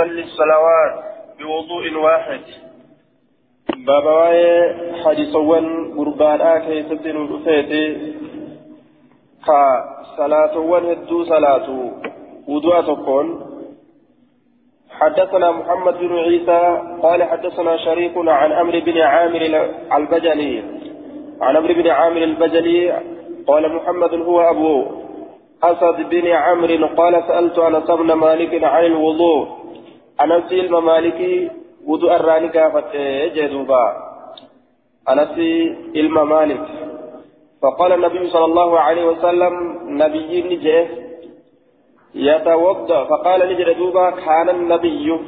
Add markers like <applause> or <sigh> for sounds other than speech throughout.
يصلي الصلوات بوضوء واحد. بابا واي حديثوان قربان آكي ستين الأفيتي كا صلاة هدو صلاة وضوء تكون حدثنا محمد بن عيسى قال حدثنا شريك عن عمرو بن عامر البجلي عن عمرو بن عامر البجلي قال محمد هو أبو أسد بن عمرو قال سألت أنس بن مالك عن الوضوء أنس الممالكي وضوء الراني كافت جدوبا أنس الممالك فقال النبي صلى الله عليه وسلم نبي نجيه يتوضا فقال نجد دوبا كان النبي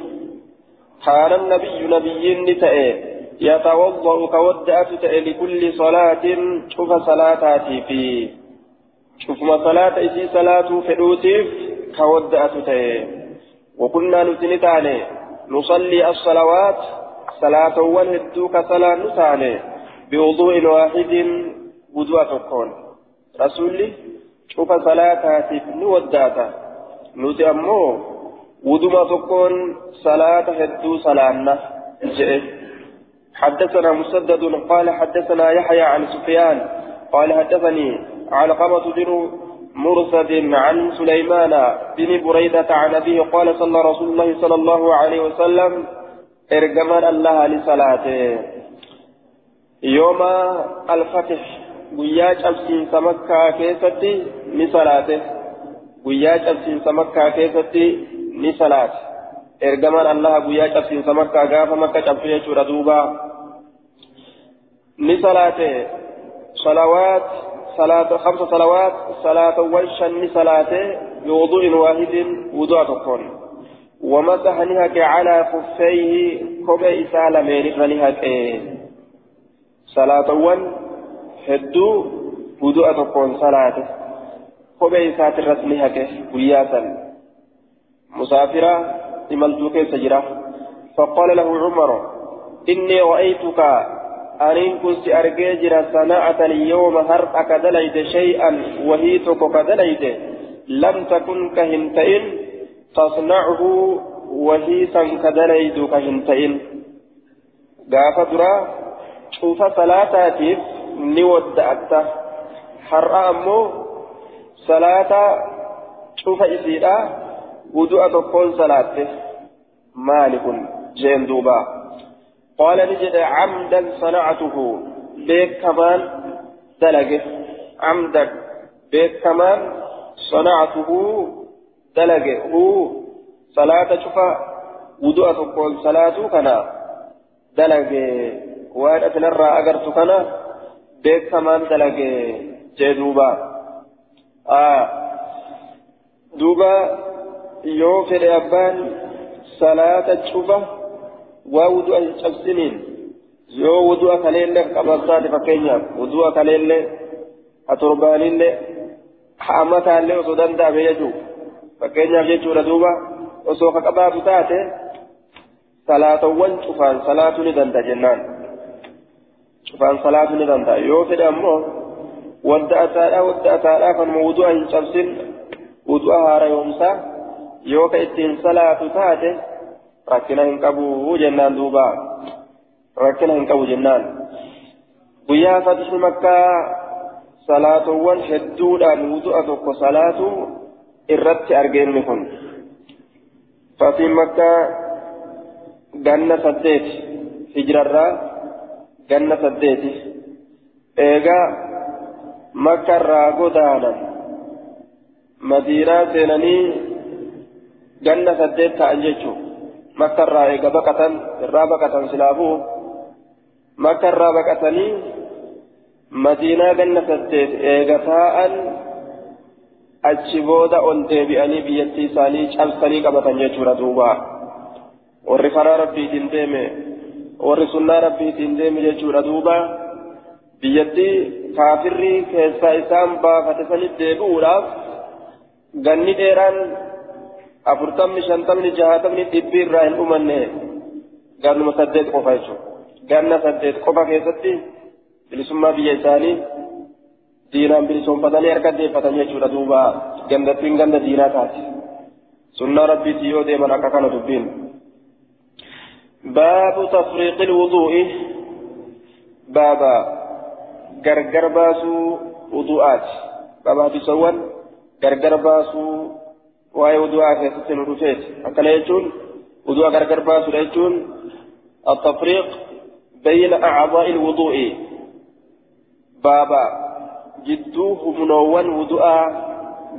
كان النبي نبي نتأي يتوضا كودأت لكل صلاة شوف صلاتاتي في شوف ما صلاة إسي صلاة فدوتيف كودأت تأي وكنا نتنتاني نصلي الصلوات صلاة والهدوك صلاة نتاني بوضوء واحد وضوء تكون. رسولي شوف صلاتاتي نوداتا. nuti ammoo wuduma tokkoon salaata hedduu salaanna jedhe حدثنا مسدد قال حدثنا يحيى عن سفيان قال حدثني علقمة بن مرصد عن سليمان بن بريدة عن أبيه قال صلى رسول الله صلى الله عليه وسلم ارجمان الله لصلاته يوم الفتح وياج أبسين سمكة كيستي لصلاته keessatti ni salaate ergamaan allaha guyyaa cabsiinsa makkaa gaafa makka cabsu jechuudha duuba ni salaate salawaat صلاة خمس صلوات صلاة والشن صلاة بوضوء واحد وضوء تكون ومسح نهك على خفيه كما إسالة من نهك صلاة ون هدو وضوء تكون irratti ni haqe guyyaa san musaafira imaltuu keessa jira فقال له عمر إني رأيتك أن كنت أرجيجر صناعة اليوم هرأك دليت شيئا وهيتك كدليت لم تكن كهنتين تصنعه وهيتا كدليت كهنتين قاف درا شوف صلاتاتيف نودأت هرأ أمو صلاة شوف إسيرا ودوء تقول صلاة مالك جين دوبا قال نجد عمدا صنعته. بيك كمان دلقه عمدا. بيك كمان صنعته. دلقه هو صلاة شوف ودوء تقول صلاة كنا. دلقه وأنا تنرى أجرت كنا. بيك كمان دلقه جدوبا. duuba yoo fedhe abbaan salaata cufa waa wudu'a hin cabsiniin yoo wudu'a kaleellee qabasaati fakkeenyaaf wudu'a kaleellee ha torbaanillee ha amataallee osoo danda'ame jechuu fakkeenyaaf jechuudha duuba osoo ka qabaatu taate salaatawwan cufaan salaatu ni danda'a jennaan cufaan salaatu ni danda'a yoo fedhe ammoo ودع أتالا ودع أتالا كان موضوع شمسين وضوء هارا يومسا يوكا اتين صلاة تاتي rakkina hin qabu jennaan duuba. Rakkina hin qabu jennaan. Guyyaa fatihi makkaa salaatowwan hedduudhaan wudu'a tokko salaatu irratti argeenni kun. Fatihin makkaa ganna saddeet hijirarraa ganna saddeeti. Eegaa makkarraa godaanan madiiraa seenanii ganna saddeet ta'an jechuudha. Silaafuu makka irraa baqatanii madiinaa ganna saddeet eega taa'an achi booda ol deebi'anii biyyattii isaanii cabsanii qabatan jechuudha duuba warri karaa rabbiitiin deeme warri sunnaa rabbiitiin deeme jechuudha duuba biyyattii kaafirri keessaa isaan baafate sanitti deebi'uudhaaf ganni dheeraan afurtamni shantamni jahatamni dhibbi irraa hin dhumanne gannuma saddeet qofa jechuudha ganna saddeet qofa keessatti bilisummaa biyya isaanii diinaan bilisoomfatanii harka deeffatan jechuudha duuba gandattiin ganda diinaa taate sunnaa rabbiitii yoo deeman akka kana dubbiin. باب تفريق الوضوء بابا غرغر باسو وضوءات بابا بسوان غرغر باسو واي وضوءات يسسن رفيت أكلا يجون وضوء غرغر باسو يجون التفريق بين أعضاء الوضوء بابا جدوه منوان وضوء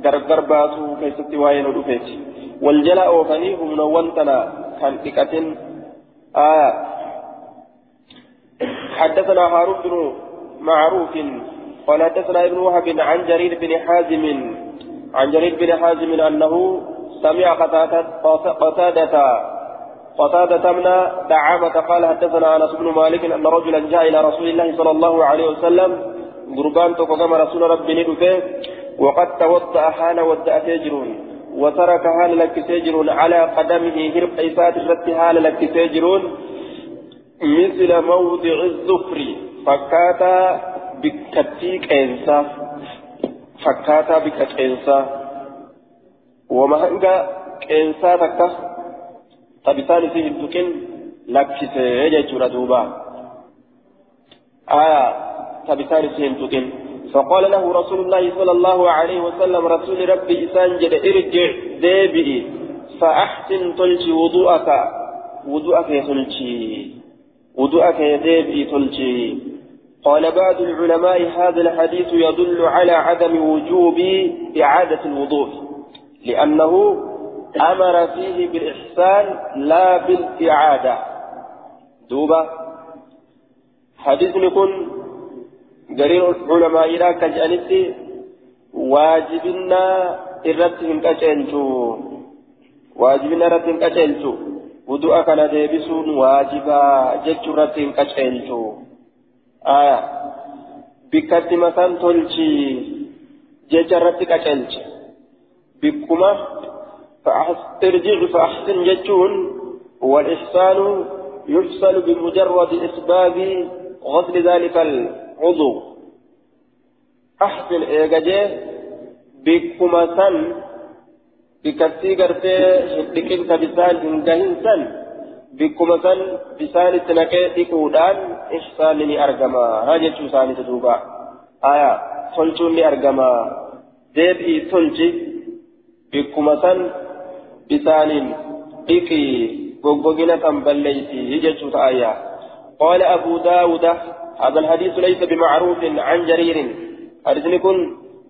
غرغر باسو كيست واي رفيت والجلاء وفنيه منوان تنا كان تكتن آه حدثنا هارون بن معروف قال حدثنا ابن وهب عن جرير بن حازم عن جرير بن حازم أنه سمع قتادة قتادة من دعامة قال حدثنا أنس بن مالك أن رجلا جاء إلى رسول الله صلى الله عليه وسلم قربان تقدم رسول ربي ندفه وقد توضأ حال ودأ تجرون وترك حال لك تجرون على قدمه هرب إيسات الرد حال لك تجرون مثل موضع الظفر فكاتا بكتيك فكاتا بكت إنسا وما هنگا إنسا تكا تبتاني فيه الدكين لكسي يجي دوبا آية تبتاني فيه الدكين فقال له رسول الله صلى الله عليه وسلم رسول ربي إسان جد ارجع ديبئي فأحسن تلجي وضوءك وضوءك يتلجي وضوءك يديبئي تلجي قال بعض العلماء هذا الحديث يدل على عدم وجوب إعادة الوضوء لأنه أمر فيه بالإحسان لا بالإعادة. دوبة. حديث يكون قرين العلماء إلى كجأنتي واجبنا إرتهم كجأنتو واجبنا إرتهم كجأنتو ودعا كان واجبا. جتشو إرتهم كجأنتو آية بكت مثلا تلشي كجأنتو بكما ارجع فأحسن جتشون والإحسان يحصل بمجرد إسباب غسل ذلك عضو أحسن إيجاجي بكما سن بكتي غرتي هدكين كبسان هنجهين سن. بكما سن بسان التنكي ديكودان إحسان لني أرجما هاجي تشوساني تدوبا آية تلچون لي أرجما ديبئي تلچي بكما سن بسان ديكي غوغوغينا تنبليتي تشوس آية قال أبو داود هذا الحديث ليس بمعروف عن جرير حديث يكون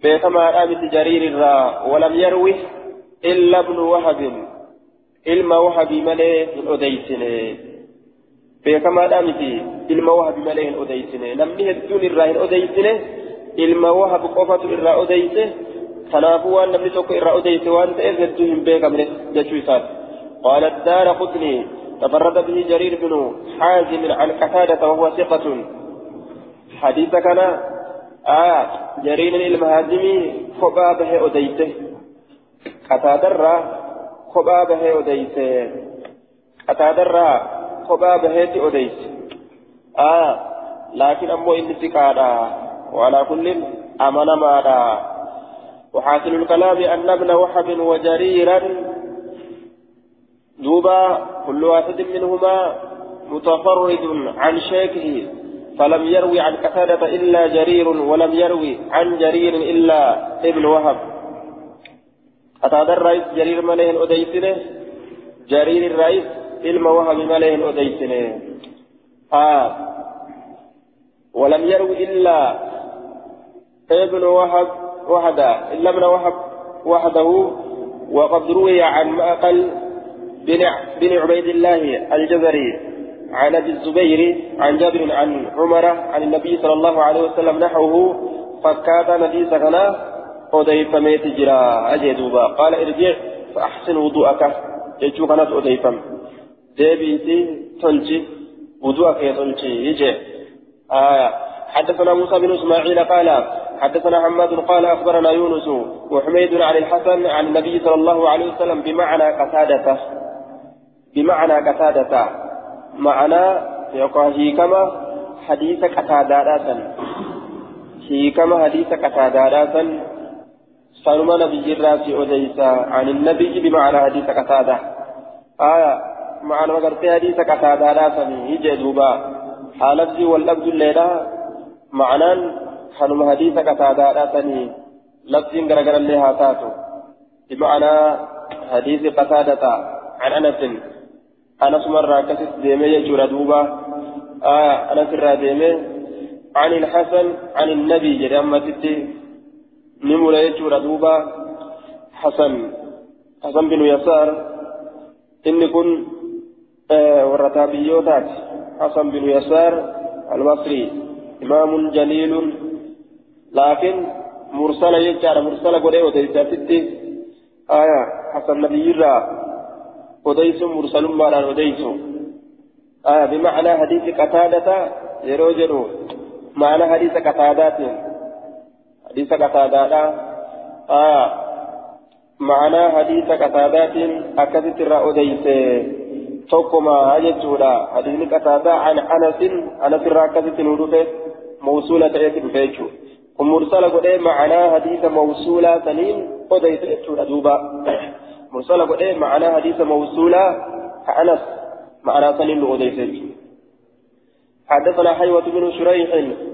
بيتما آمس جرير را ولم يروه إلا ابن وهب إلما وهب مليه الأديسن بيتما آمس إلما وهب مليه الأديسن نمني الدون الراه الأديسن إلما وهب قفة waan namni tokko irraa odeyse waan ta'eef hedduu hin beekamne jechuu isaati. قال الدار قطني تفرد به جرير بن حازم عن قتادة وهو ثقة حديث كان آه جرين المهاجمي خبا به أديته قتادر به أديته قتادر خبا به أديته آه لكن أمو إن سكادا وعلى كل أمن مادا وحاصل الكلام أن ابن وحب وجريرا دوبا كل واحد منهما متفرد عن شيخه فلم يروي عن قتادة إلا جرير ولم يروي عن جرير إلا ابن وهب قتادة الرئيس جرير مليه أديسنه جرير الرئيس علم وهب مليه أديسنه آه. ولم يروي إلا ابن وهب وحده إلا ابن وهب وحده. وقد روي عن مأقل بن عبيد الله الجزري عن أبي الزبير عن جابر عن عمر عن النبي صلى الله عليه وسلم نحوه فكات نبي سكنا أضيف ميت جرا أجدوبا قال ارجع فأحسن وضوءك يجو كانت أضيفم ديبيتي تلجي وضوءك يتلجي يجي آية حدثنا موسى بن اسماعيل قال حدثنا حماد قال اخبرنا يونس وحميد عن الحسن عن النبي صلى الله عليه وسلم بمعنى قتادته بمعنى قتادته معنى يقول هيكما حديث قتادة هيكما حديث قتادة سلم نبي الراسي أديسا عن النبي بمعنى حديث قتادة. آية معنى وقرتي حديث قتادة لا سني يجي دوبا. لفظي واللفظ الليلة معنى كانوا حديث قتادة لا سني لفظي غرغر اللي هاتاتو. بمعنى حديث قتادة عن أنس. أنس مرة كسس ديمي يجور دوبا. آه أنس الراديمي عن الحسن عن النبي تتي نمر يجور دوبا حسن حسن بن يسار. إن كن آه حسن بن يسار المصري إمام جليل. لكن مرسل يجار مرسل قولي وديساتي آية حسن نبي الله وديس مرسل مالا وديس آية بمعنى حديث قتادة يروجرو معنى حديث قتادات. حديث قتادة آية معنى حديث قتادات أكدت الرأوديس توكما أجتودا حديث قتادة عن أنس. أنس الرأكدت نودفه موصولة يتم فيجو ومرسل قد معنى حديث موصولة سنين أوديس يتودا دوبا. مرسل قد معنى حديث موصولة كأنس. معنى سنين أوديس حدثنا حيوة بن شريح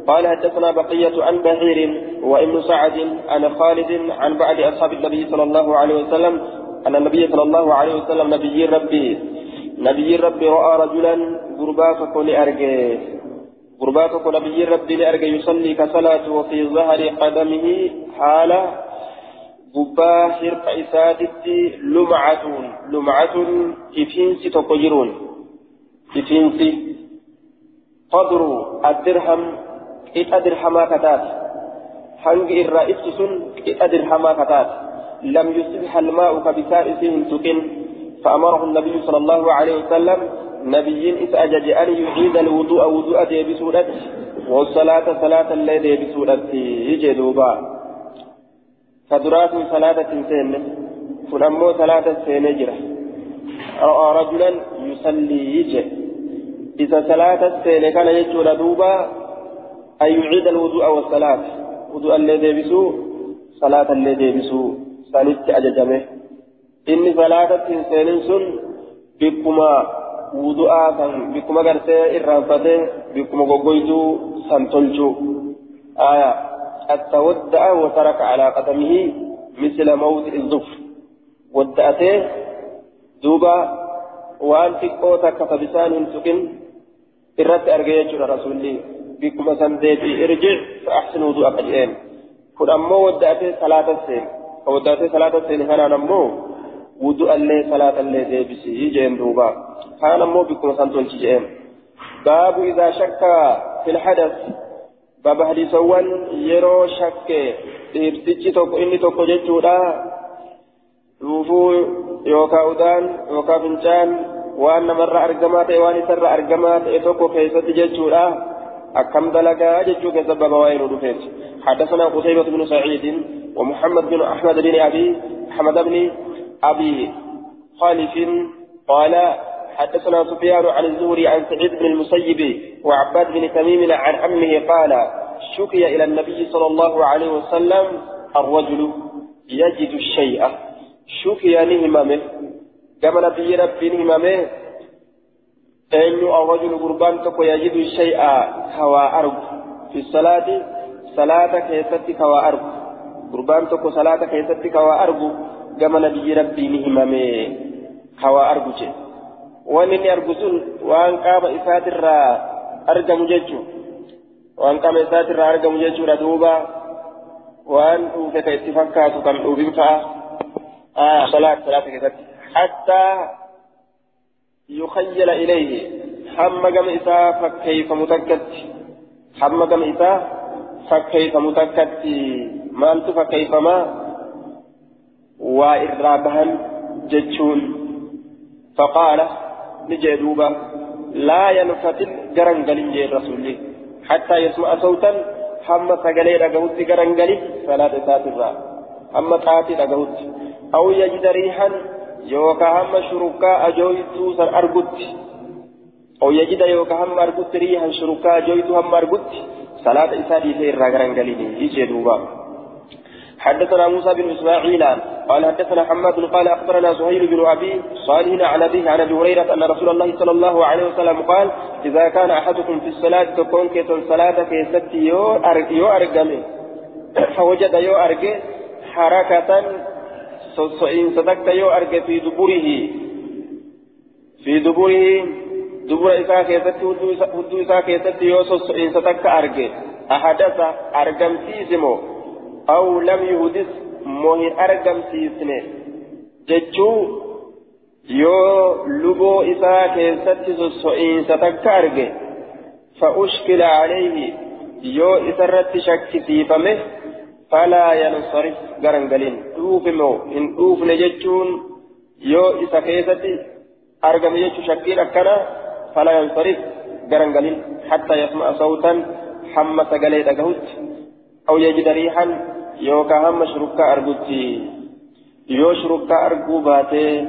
قال حدثنا بقية عن بهير وابن سعد عن خالد عن بعد أصحاب النبي صلى الله عليه وسلم أن النبي صلى الله عليه وسلم نبي ربي. نبي ربي رأى رجلا غرباتك لأرجه. غرباتك نبي ربي لأرجه يصلي كصلاة وفي ظهر قدمه حالة غبا حرق إسادتي لمعة. لمعة إفينسي تقجرون. إفينسي قدر الدرهم إذا درهما كتات. حنق الرئيس سن إذا درهما كتات. لم يصبح الماء كبسائسهم تكن. فأمره النبي صلى الله عليه وسلم نبي إذ أجج أن يعيد الوضوء وضوء ديبسودت والصلاة صلاة الليل ديبسودت يجي دوبا. فدرات صلاة سنة فنمو صلاة سنة جرة رأى رجلا يصلي يجي. إذا صلاة السنة كان يجول دوبا أن يعيد الوضوء والصلاة وضوء الذي يبسو صلاة الذي يبسو سنت أججمه إن صلاة السنة سن بكما وضوء بكما قرسي إرانفته بكما قويتو سنتلجو آية التودع وترك على قدمه مثل موت الظفر ودأته دوبا waan xiqqoo takka fa bisaan hin tuqin irratti arge jechuudha rasuulli bikkuma san deebii irji fa ahsin wuduu akka jedheen kun ammoo wadda'atee salaata seen ka wadda'atee salaata seen kanaan ammoo wuduu allee salaata allee deebisii jeen duuba kaan ammoo bikkuma san tolchi jedheen baabu idaa shakka fil hadas baaba hadiisawwan yeroo shakke dhiirtichi tokko inni tokko waan namarra argamaa ta'e waan isarra argamaa ta'e tokko keessatti jechuudha jechuu keessa baba waa'ee nu dhufeeti حدثنا قتيبة بن سعيد ومحمد بن أحمد بن أبي أحمد بن أبي خالف قال حدثنا سفيان عن الزهري عن سعيد بن المسيب وعباد بن تميم عن عمه قال شكي إلى النبي صلى الله عليه وسلم الرجل يجد الشيء شكي نهممه كما نبي ربي نهممه أن الرجل قربان تكو يجد الشيء كوا أرب في الصلاة صلاة كيست كوا أرب قربان تكو صلاة كيست كوا أرب كما نبي ربي نهممه كوا أرب جي inni argu sun waan qaama isaatirraa argamu jechuu waan qaama isaatirraa argamu jechuudha duuba waan dhuufe ka itti fakkaatu kan dhuufin fa'a salaat salaata keessatti yukhayyala ilayhi hamma gama isaa fakkeeyfamu takkatti hamma gama isaa fakkeeyfamu takkatti maaltu fakkeeyfamaa waa irraa bahan jechuun faqaala نجي دوبا لا ينفتل غرنغلين جي الرسول حتى يسمع صوتا حما سغلي دغوت غرنغلي صلاة ساترا حما قاتي دغوت أو يجد ريحا يوكا حما شركا أجويتو سر أرغوت أو يجد يوكا حما أرغوت ريحا شركا أجويتو حما أرغوت صلاة إسادي سير غرنغلين يجي دوبا حدثنا موسى بن إسماعيل قال حدثنا حماد قال أخبرنا زهير بن أبي صالح عن أبيه عن أبي هريرة أن رسول الله صلى الله عليه وسلم قال إذا كان أحدكم في الصلاة تكون كيتون صلاة كيست يو ارجمي فوجد يو ارجي حركة سوسوين صدقت يو ارجي في دبره. في دبره. دبر إساء كيست هدو إساء كيست يو سوسوين صدقت ارجي أحدث أرجم سيسمو. أو لم يهدث mohi argamsiisne jechuu yoo luboo isaa keessatti sosso'iinsa takka arge فأشكل عليه. يو إسرت شكسيفمه فلا ينصرف غرنغلين دوفمو إن دوف نجتشون يو إسا كيستي أرقم يجتشو شكين أكنا فلا ينصرف غرنغلين حتى يسمع صوتا حمى سقليت أقهوت أو يجد ريحا argutti yoo shurukkaa arguu baatee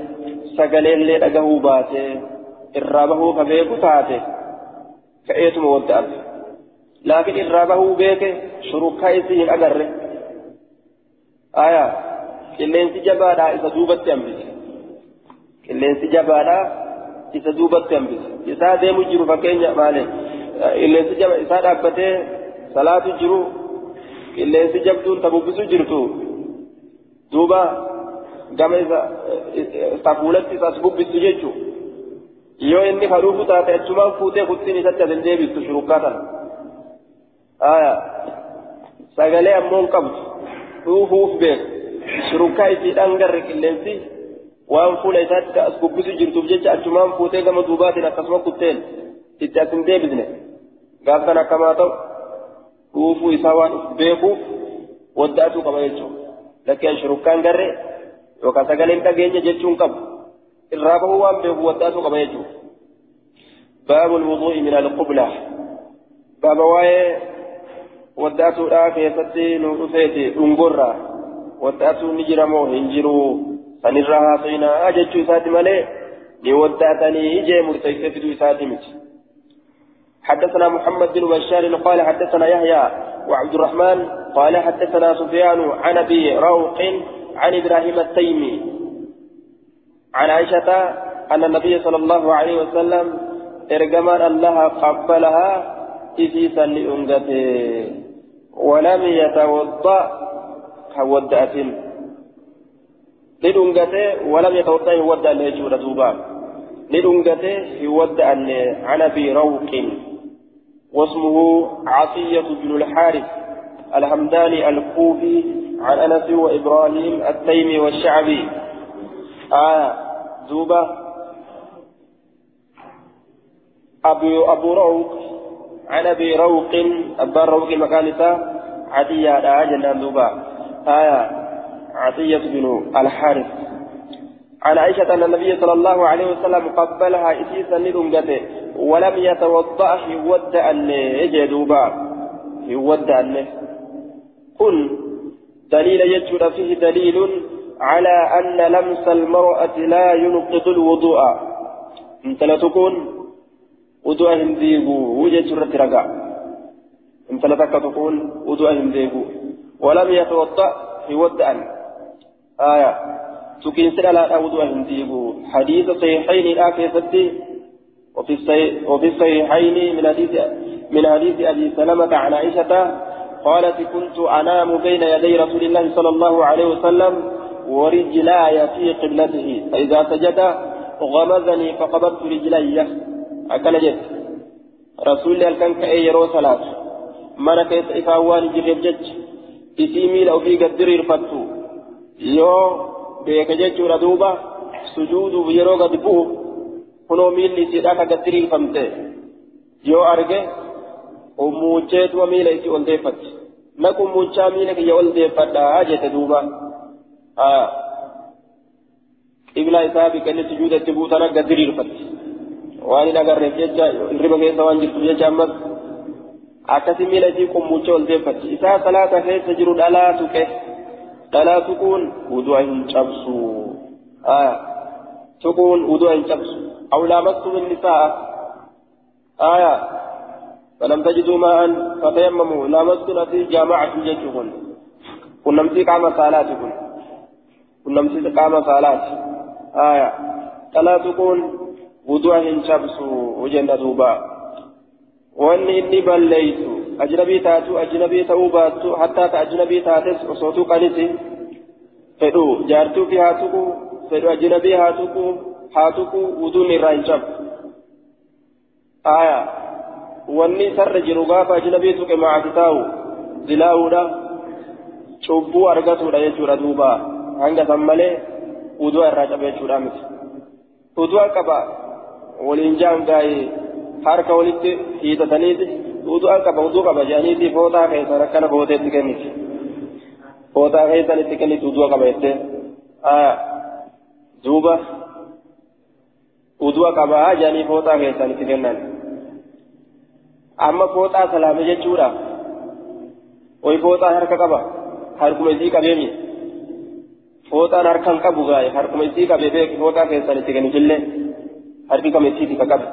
sagaleellee dhagahuu baatee irraa bahuu ka beeku taate ka'eetuma wadda'atu laakiin irraa bahuu beeke shurukkaa hin qilleensi jabaadhaa isa duubatti hambise qilleensi jabaadhaa isa duubatti hambise isaa deemu jiru fakkeenya maale qilleensi jaba isaa dhaabbatee salaatu jiru qilleensi jabduun ta bubbisu jirtu duuba gama isa tafuulatti isas bubbisu jechu yoo inni kadhuufu taate achumaan fuutee kuttiin isatti asin deebistu shurukkaa tana aya sagalee ammoon qabdu dhuufuuf beeku shurukkaa isiidhaan garre qilleensi waan fuula isaatti as bubbisu jirtuuf jecha achumaan fuutee gama duubaatiin akkasuma kutteen itti asin deebisne gaaf kan akkamaa ta'u dhuufuu isaa waan beekuuf waddaatuu qaba jechuudha lakkeen shurukkaan garre yookaan sagaleen dhageenya jechuun qabu irraa bahuu waan beeku waddaatuu qaba jechuudha. باب الوضوء من القبلة باب واي وداتو دا كيفتي نوفيتي دنغورا وداتو نجرمو هنجرو سنرها ساتي مالي ni waddaatanii ijee murteessee fiduu isaati miti. حدثنا محمد بن بشار قال حدثنا يحيى وعبد الرحمن قال حدثنا سفيان عن ابي روق عن إبراهيم التيمي عن عائشة أن النبي صلى الله عليه وسلم ارجما الله قبلها إذيسا لأنجته ولم يتوضأ كودأت لأنجته ولم يتوضأ يودأ ليجور دوبا لأنجته يودأ عن أبي روق. واسمه عطية بن الحارث الحمداني الكوفي عن أنس وإبراهيم التيمي والشعبي. آه دوبة أبو أبو روق عن أبي روق أبا روق مكانسة عطية لا جنان دوبة. آية عطية بن الحارث. عن عائشة أن النبي صلى الله عليه وسلم قبلها إسيسا لدنجته ولم يتوضأ يود أن يجدوبا يود أن قل دليل يجد فيه دليل على أن لمس المرأة لا ينقض الوضوء. انت لا تكون وضوء هنديغو وجه رترقا انت لا تكون وضوء هنديغو ولم يتوضأ يود أن. آية. تكين سلا لا هنديغو حديث صحيحين لا كيفتي وفي وفي الصحيحين من حديث من حديث أبي سلمة عن عائشة قالت كنت أنام بين يدي رسول الله صلى الله عليه وسلم ورجلاي في قبلته. فإذا سجد غمزني فقبضت رجلي. أكل جد. رسول الله كان كأي يرو صلاه من كيس افاوان جريب جج اسيمي لو في قدر الفتو يو بيك جج ردوبه سجود يرو قد kunoo miilli isiidhaa ka gaddiriifamte yoo arge ummuucheetuma miila isii ol deeffatti naq ummuuchaa miila kiyya ol deeffadhaa jette duuba qiblaa isaa biqilli sujuudatti buutana gaddiriirfatti waan hin agarreef jecha hirriba keessa waan jirtuuf jecha ammas akkasi miila isii qummuucha ol deeffatti isaa salaata keessa jiru dhalaa tuqe dhalaa tuquun wudu'a hin cabsu tuquun wudu'a hin cabsu أو لامستم النساء آية فلم تجدوا ماء فتيمموا لامستم في جامعة جيشكم كن نمسيك عما صلاتكم saalaati aya dhalaa tuquun wudu'a hin cabsu jenna duuba wanni inni balleeysu ajnabii taatu ajnabii ta'uu baattu hattaa ta ajnabii taates osoo tuqaniti fedhu jaartuu fi haa tuqu fedhu ajnabii haa tuqu haa tuqu wuduun irraa hin cabu aya wanni sarra jiru gaafa ajnabii tuqe maati taa'u dilaa'uudha cubbuu argatuudha jechuudha duuba hanga san malee wudu'a irraa cabe jechuudha miti wudu'a qaba waliin jaangaa'ee harka walitti hiitataniiti wudu'a qaba wuduu qaba jedhaniiti fooxaa keessan akkana gooteetti kenniti fooxaa keessan itti kenniti wudu'a qaba jettee duuba wudu'a qabaa jedhanii fooxaa keessan itti kennan amma fooxaa salaame jechuudha oyi fooxaan harka qaba harkuma isii qabeemi fooxaan harkaan qabu gaaye harkuma isii qabee beeki fooxaa keessan itti kennifillee harki kam isiiti ka qabe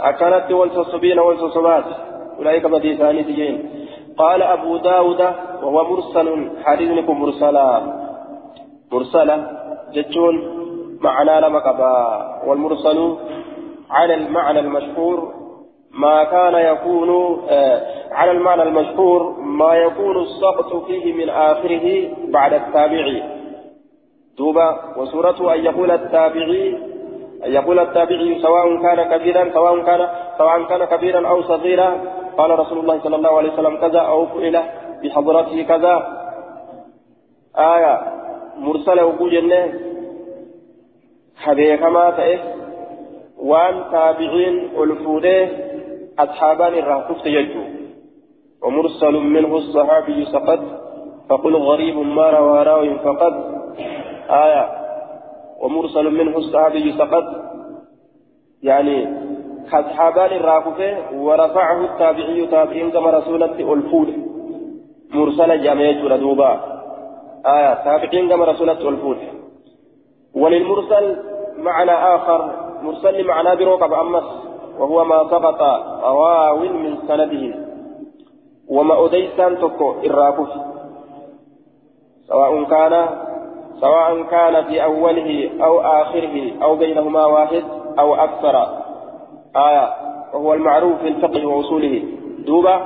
أكانت والصصبين والصصبات أولئك بدي ثاني تجين. قال أبو داود وهو مرسل حديثكم مرسلا. مرسلا جتون معنى لما قبا والمرسل على المعنى المشهور ما كان يكون آه على المعنى المشهور ما يكون السقط فيه من آخره بعد التابعي. دوبا وسورته أن يقول التابعي يقول التابعي سواء كان كبيرا سواء كان سواء كان كبيرا أو صغيرا قال رسول الله صلى الله عليه وسلم كذا أو فعل بحضرته كذا. آية مرسلة وجوجنة حبيك ما تئه وان تابعين ألفوده أصحابان الرهكفت يجو ومرسل منه الصحابي سقط فقل غريب ما روى راوي فقد. آية ومرسل منه الصحابي سقط يعني كأصحابان الراكفة ورفعه التابعي تابعين كما رسولة الفول مرسل جامعة ردوبا آية تابعين كما رسولة الفول وللمرسل معنى آخر. مرسل معنى بروك أمس وهو ما سقط راو من سنده. وما أديسان تكو الراكف سواء كان سواء كان في أوله أو آخره أو بينهما واحد أو أكثر. آية وهو المعروف في الفقه وأصوله. دوبا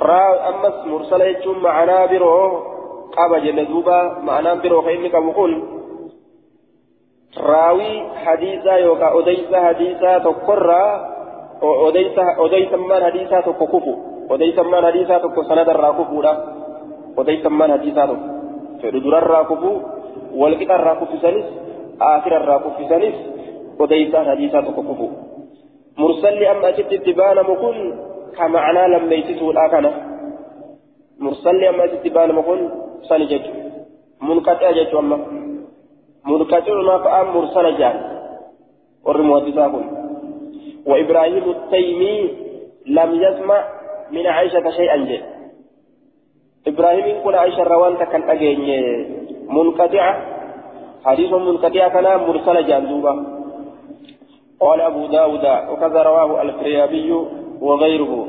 را أمس مرسل يجون معنا برو قاب جل دوبا معنا برو خيمك بقول راوي حديثا يوكا أديسا حديثا تقرى أديسا أديسا من حديثا تكفو أديسا من حديثا تكو سند الراكفو أديسا من حديثا تكو durarraa kufu walqixarraa kuffisanis aakirarraa kuffisanis odeysaan hadiisaa tokko kufu mursalli amma achitti itti baanamu kun ka macnaa lammeeysisuudha kana mursalli amma achitti baanamu kun sani jechu munqaxi'a jechu amma munqaxi'uma fa'aan mursala jaan warri muhaddisaa kun وإبراهيم التيمي لم يسمع من عائشة شيئا جد إبراهيم كل عائشة روان كان أجيني منقطعة حديث منقطعة كان مرسل جاندوبا قال أبو داود وكذا رواه الفريابي وغيره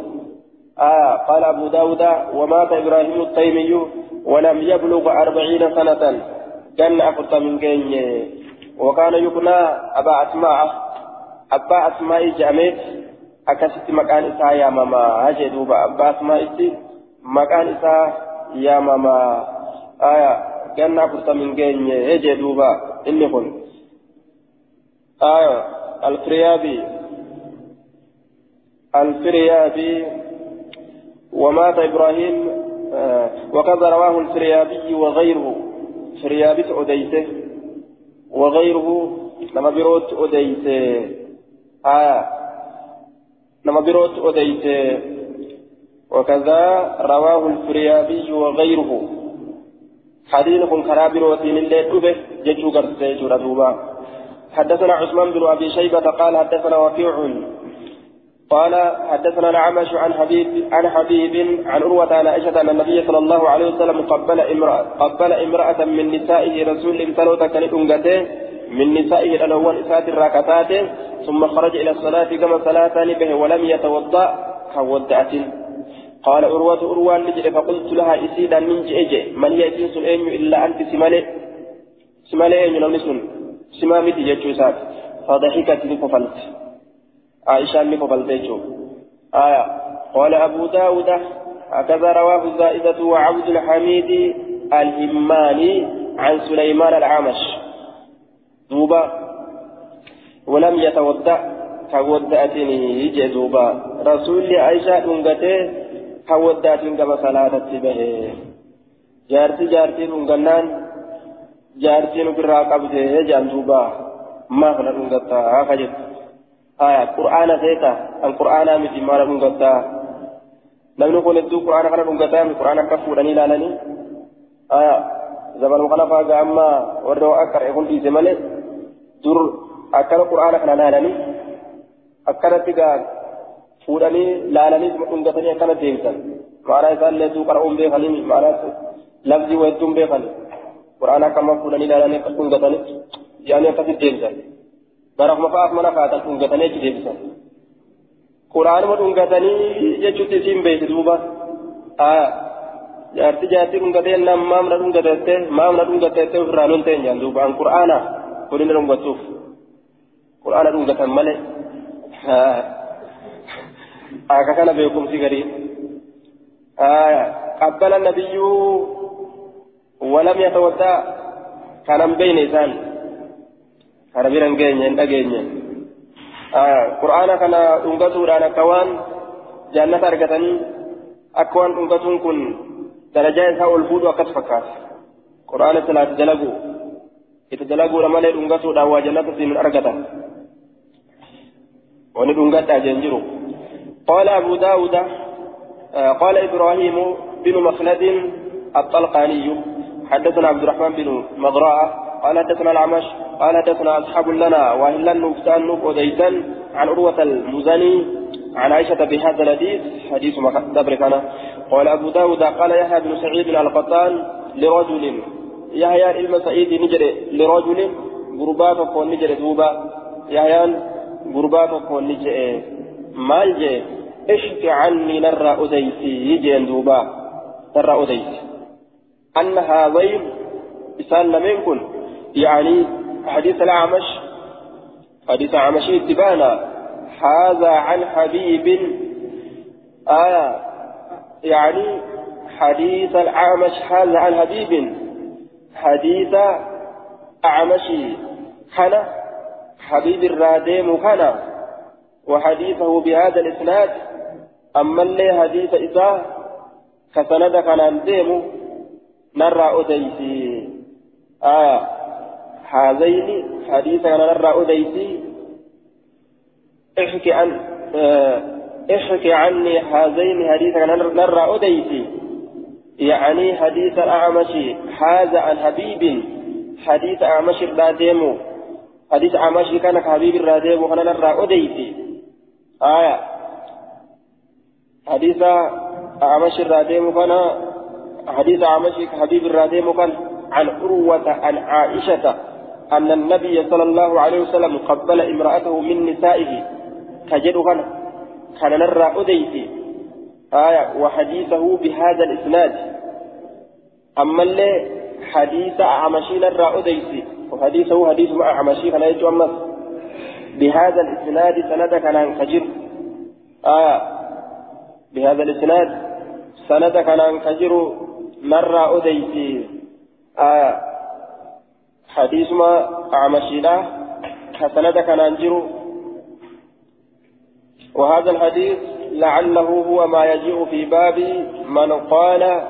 آه قال أبو داود ومات إبراهيم التيمي ولم يبلغ أربعين سنة كان أفرط من جيني وكان يقنى أبا أسماء أبا أسماء جامت أكست مكان إساء يا ماما هجي دوبا أبا أسماء maqaan isaa yaamamaa aya ganna afurtamin geenye hejee duuba inni kun aya alfiryaabi الفريابي. ومات إبراهيم. آه وكذا رواه الفريابي وغيره. فريابي أديته وغيره. لما بيروت أديته آه لما بيروت أديته وكذا رواه الفريابي وغيره. حديث كرابر وتين الليل به ججو قرسي جردوبا حدثنا عثمان بن أبي شيبة قال حدثنا وكيع. قال حدثنا العمش عن حبيب عن حبيب عن عروة عن عائشة أن النبي صلى الله عليه وسلم قبل امرأة قبل امرأة من نسائه رسول امتلوت كانت من نسائه الأول إسات الراكتات ثم خرج إلى الصلاة كما صلاة به ولم يتوضأ كودأت قال أروة أروان نجد فقلت لها إسيدا من جئجئ من هي إسيس أين إلا أنت سمالي؟ سمالي أين نمسن سمامتي جتشوسات فضحكت لففلت عائشة لففلت آية. قال أبو داود هكذا رواه الزائدة وعبد الحميد الهماني عن سليمان العامش. دوبا. ولم يتودع كودأتني يجي دوبا. رسول عائشة أنقته كودأتني كما صلاة به جارتي جارتي أنقنان جارتي نقرأ قبضه جان دوبا ما فلا أنقتا هكذا آية قرآن سيتا القرآن مثل ما أنقتا namni kun hedduu quraana kana dhungataa quraana akka fuudhanii ilaalanii zamanuu kana faagaa amma warra akka re'ee kun dhiise malee dur akkana quraana kana ilaalanii akkanatti gaa fuudhanii laalanii dhungatanii akkana deemsan maanaa isaallee hedduu qara'uun beekanii maanaa lafzii hedduun beekanii quraana akkama fuudhanii laalanii akka dhungatanii yaanii akkasitti deemsan barafuma fa'aaf mana kaatan dhungatanii achi deebisan. quraanuma dhungatanii jechuutti isiin beekti duuba jaarti jaartii dhungatee nam maamna dhungatette maamna dhungatette ofirraa loon ta'e jaan duuba an quraana kunina dhungatuuf quraana dhungatan malee garii qabbala nabiyyuu walam yatawaddaa kanan beeyne isaan kana biran geenye hin dhageenye qur'aana kana dhungatuudhaan akka waan jaannata argatanii akka waan dhungatuun kun darajaa isaa ol fuudhu akkas fakkaata qur'aana silaati dalagu itti dalaguudha malee dhungatuudhaan waa jannata siin argatan wani dhungadhaa jeen jiru قال أبو داود قال إبراهيم بن مخلد الطلقاني حدثنا عبد الرحمن بن مضراء قال حدثنا العمش قال حدثنا أصحاب لنا وإلا نكسان نك عن عروة المزني عن عائشة بهذا الحديث حديث دبر كان. قال أبو داود قال يحيى بن سعيد القطان لرجل يحيى علم سعيد نجر لرجل غربات كون نجر دوبا يحيى غربات نجر مال اشك عني نرى أديسي يجي دوبا نرى أديسي أن هذين إسان منكم يعني حديث الأعمش حديث أعمش اتبانا هذا عن حبيب آية يعني حديث الأعمش هذا عن حبيب حديث أعمش كان حبيب الراديم كان وحديثه بهذا الإسناد. أما اللي حديث إذا كسند كان ديمو نرى أديسي. آية هذين حديث كان نرى أديسي. احكي عن آه احكي عني هذين حديث كان نرى أديسي. يعني حديث الأعمش هذا عن حبيب حديث أعمش الراديم حديث أعمش كان حبيب الراديم كان نرى أديسي. آية. حديث أعمش الراديم كان حديث أعمش حبيب الراديم كان عن عروة عن عائشة أن النبي صلى الله عليه وسلم قبل امرأته من نسائه. كجد كان كان نرى أديتي. آية. وحديثه بهذا الإسناد. أما اللي حديث أعمشي نرى أديتي. وحديثه حديث مع أعمشي كان يجو أمس بهذا الإسناد سند كان كجر آية بهذا الإسناد سند كان كجر نرى أديتي آية حديث ما أعمشينا كسند كان أنجر وهذا الحديث لعله هو ما يجيء في باب من قال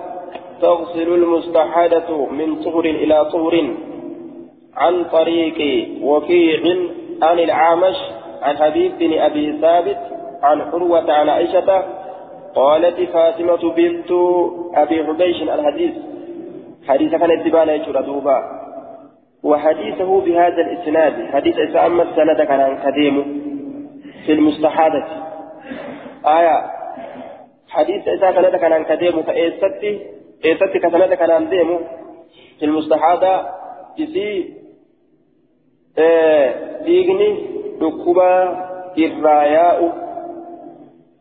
تغسل المستحادة من طهر إلى طهر عن طريق وكيع عن العامش عن حبيب بن أبي ثابت عن حروة عن عائشة قالت فاطمة بنت أبي حبيش الحديث. حديث كان اتبانا يجرى دوبا. وحديثه بهذا الإسناد. حديث إذا أما السند كان كديم في المستحادة آية. حديث إذا كان كان كديم فإيستي. إيستي كسند كان ديم في المستحادة إسي ديغني دكوبا إراياء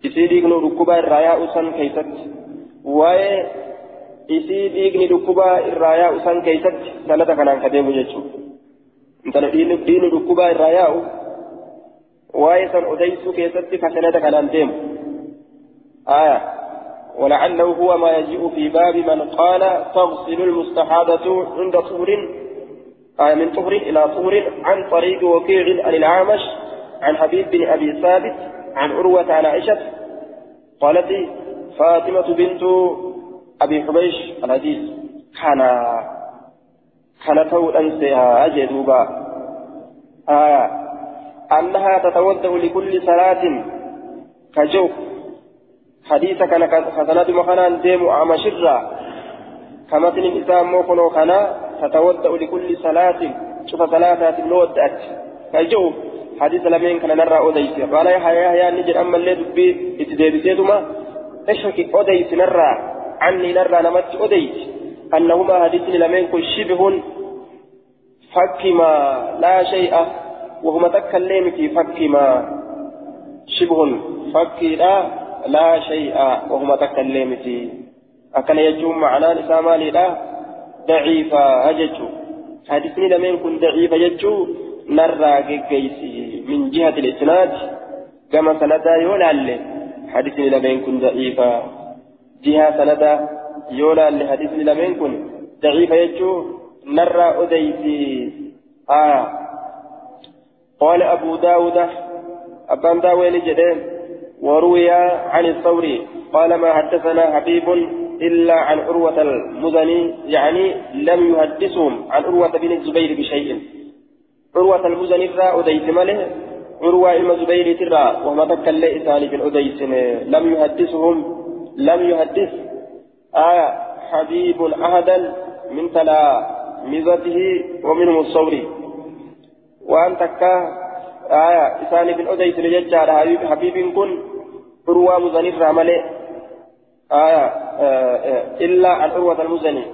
isii dhiigni dhukkubaa irraa yaa'u san keeysatti waa'ee isii dhiigni dhukkubaa irraa yaa'u san keeysatti sanada kanaan ka deemu jechuudha intala dhiigni dhukkubaa irraa yaa'u waa'ee san odeysuu keessatti ka sanada kanaan deemu آية ولعله هو ما يجيء في باب من قال تغسل المستحاضة عند طهر آية من طهر إلى طهر عن طريق وكيع عن العامش عن حبيب بن أبي ثابت عن عروة عن عائشة. قالت فاطمة بنت أبي حبيش الحديث كان كان تول أنسها أجدوبا آية أنها تتوضأ لكل صلاة كجوف حديث كان حسنات مخانا ديم عمشرة كمثل الإسلام موكنو كان تتوضأ لكل صلاة شوف صلاة الودأت كجوف حديث لمن كان نرى أوديس قال يا يا يا نجد أما اللي دبي اتدابسيتما اشهك أوديس نرى عني نرى نمت أوديس. أنهما حديث لمن كل شبه فكما لا شيء وهما تكلم في فكما. شبه فكي لا لا شيء وهما تكلم في. أكن يجوم معناه لسامالي لا. ضعيفة أججو حديثني لمن كن ضعيفة يجو نرى جيسي من جهة الإسناد كما سندا يولى حديثني لم يكن ضعيفا جهة سندا يولى لحديثني لم يكن ضعيفا يجو نرى أديسي آه قال أبو داود أبان داوين جدين وروي عن الثوري قال ما حدثنا حبيب إلا عن عروة المزني يعني لم يحدثهم عن عروة بن الزبير بشيء. عروة المزني را أديس ماله عروة إلما زبير ترى وما تكل إساني في الأديس لم يحدثهم لم يحدث. آية حبيب أحدا من تلامذته ومنهم الصوري وأن تكا آية إساني في الأديس لججار حبيب حبيب كن عروة مزني را ماله. آية آه إلا عروة المزني.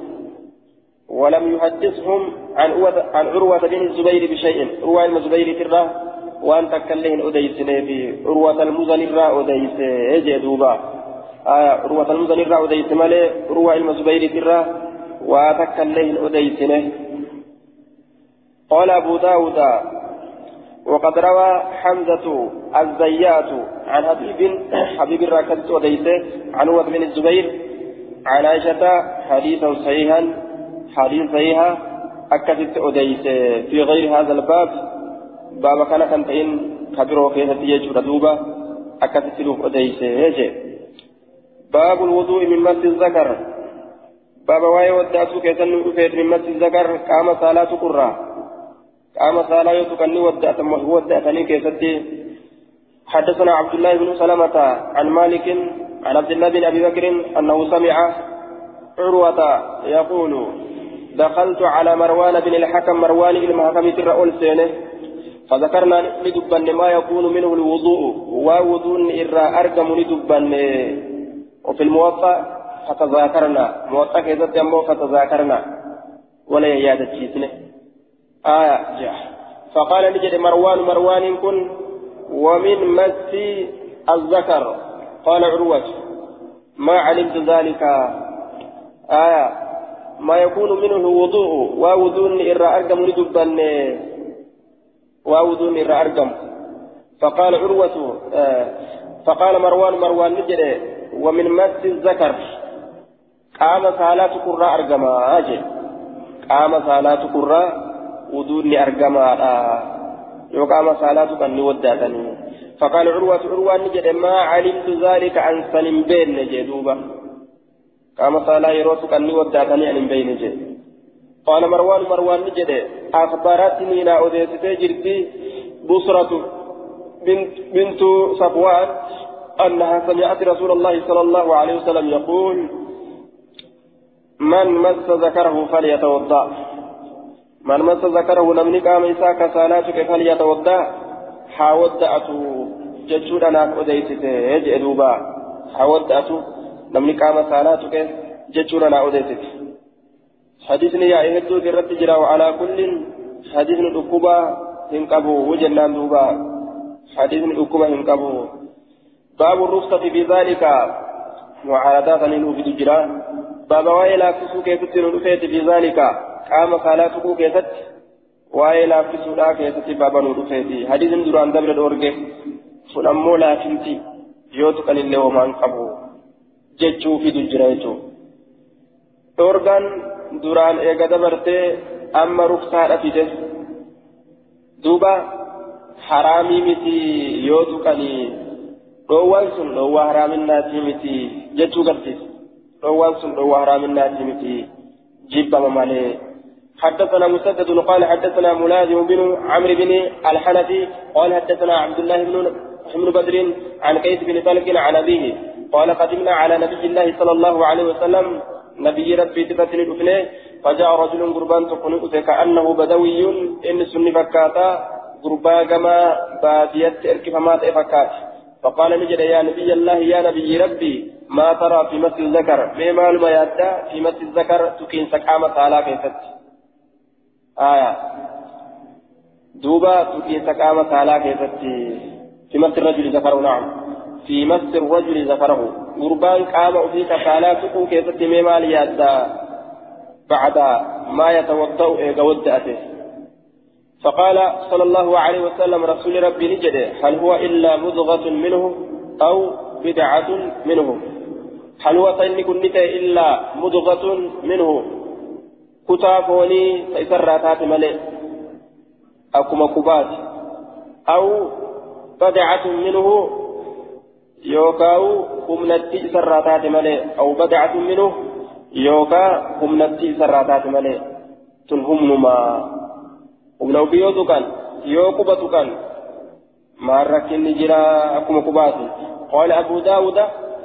ولم يحدثهم عن عن عروة بن الزبير بشيء. عروة الزبير ترى وأن تكلهن أديس في عروة المزن الرا أديس جدوبا آية عروة المزن الرا أديس مالي عروة الزبير ترى وتكلهن أديس قال أبو داود وقد روى حمزة الزيات عن حبيب <clears throat> حبيب الراكد أديس عن عروة بن الزبير عن عائشة حديثا صحيحا حديث صحيحة أكدت أديس في غير هذا الباب. باب كان كنتين كبيرو كيف تيجي دوبا أكدت له يجي باب الوضوء من مس الذكر. باب واي كيسن رفيت من مس الذكر قام صلاة قرى قام صلاة يتكني ودات ودأتني كيستي حدثنا عبد الله بن سلمة عن مالك عن عبد الله بن أبي بكر أنه سمع عروة يقول دخلت على مروان بن الحكم مروان بن الحكم ترى سينه. فذكرنا لدبن ما يكون منه الوضوء ووضوء إرى أرقم لدبن. وفي الموطأ فتذاكرنا موطأ كذا جنبه فتذاكرنا. ولا يادة تشيسنه آية. جاء فقال نجد مروان مروان كن ومن مس الذكر. قال عروة ما علمت ذلك. آية ما يكون منه وضوء. ووضوء إرى أرقم لدبا ووضوء إرى أرقم. فقال عروة آه فقال مروان مروان نجري ومن مس الذكر. قام صلاة قراء أرقما أجل قام صلاة قراء أرقما آه يقام صلاة كان وداتني فقال عروة عروة نجري ما علمت ذلك عن سلم بين نجدوبا قام صلاة يروسك أني وداتني أن بين جي قال مروان مروان نجد أخبرتني لا أديتي جرتي بصرة بنت, بنت صفوان أنها سمعت رسول الله صلى الله عليه وسلم يقول من مس ذكره فليتوضأ. من مس ذكره لم نقام إساك صلاتك فليتوضأ حاودأته جتشودا ناك أديتي يجئ دوبا qaama saalaa tuqe jechuudha naa odeessiti حديثني يا إهدو كرت جرا وعلى كل حديث الأكوبة هنقبو وجنان دوبا. حديث الأكوبة هنقبو. باب الرخصة في ذلك. معارضات نوفي الجرا باب وإلى فسوك يتسر في ذلك. قام صلاته كيست وإلى فسوك كيست باب نوفي حديث دران دبر دورجه فنمو لا فنتي يوتك لله وما انقبو ججو في الجرا يجو دورغان دران إيقا دبرتي أما رخصة فيته دوبا حرامي متي يوتك لله dhoowwaan sun dhoowwaa haraaminnaati miti jechuu garsiisa dhoowwaan sun dhoowwaa haraaminnaati miti jibbama malee حدثنا مسدد قال حدثنا ملازم بن عمرو بن الحنفي قال حدثنا عبد الله بن بن بدر عن قيس بن طلق عن أبيه قال قدمنا على نبي الله صلى الله عليه وسلم نبي ربي تفتن الأفنى فجاء رجل قربان تقنط كأنه بدوي إن سن فكاتا قربا كما باديت إركفمات فكات فقال نجد يا نبي الله يا نبي ربي ما ترى في مثل الذكر؟ ما ما يدى في مثل الذكر؟ تكين سكامة تعالى كيست آية دوبا تكين سكامة تعالى كيست في مثل الرجل ذكره نعم في مثل الرجل ذكره قربان قام فيك تعالى تكون كيست ما مال يدى بعد ما يتوضأ إيه فقال صلى الله عليه وسلم رسول ربي نجد هل هو إلا مضغة منه أو بدعة منه هل هو كنت إلا مضغة منه كتافوني سيسراتات ملئ أكما كبات أو بدعة منه يوكاو همنتي سراتات ملئ أو بدعة منه يوكا همنتي سراتات ملئ تنهم ما humna ofii yoo tuqan yoo quba tuqan maan rakkinni jira akkuma qubaati قال أبو داود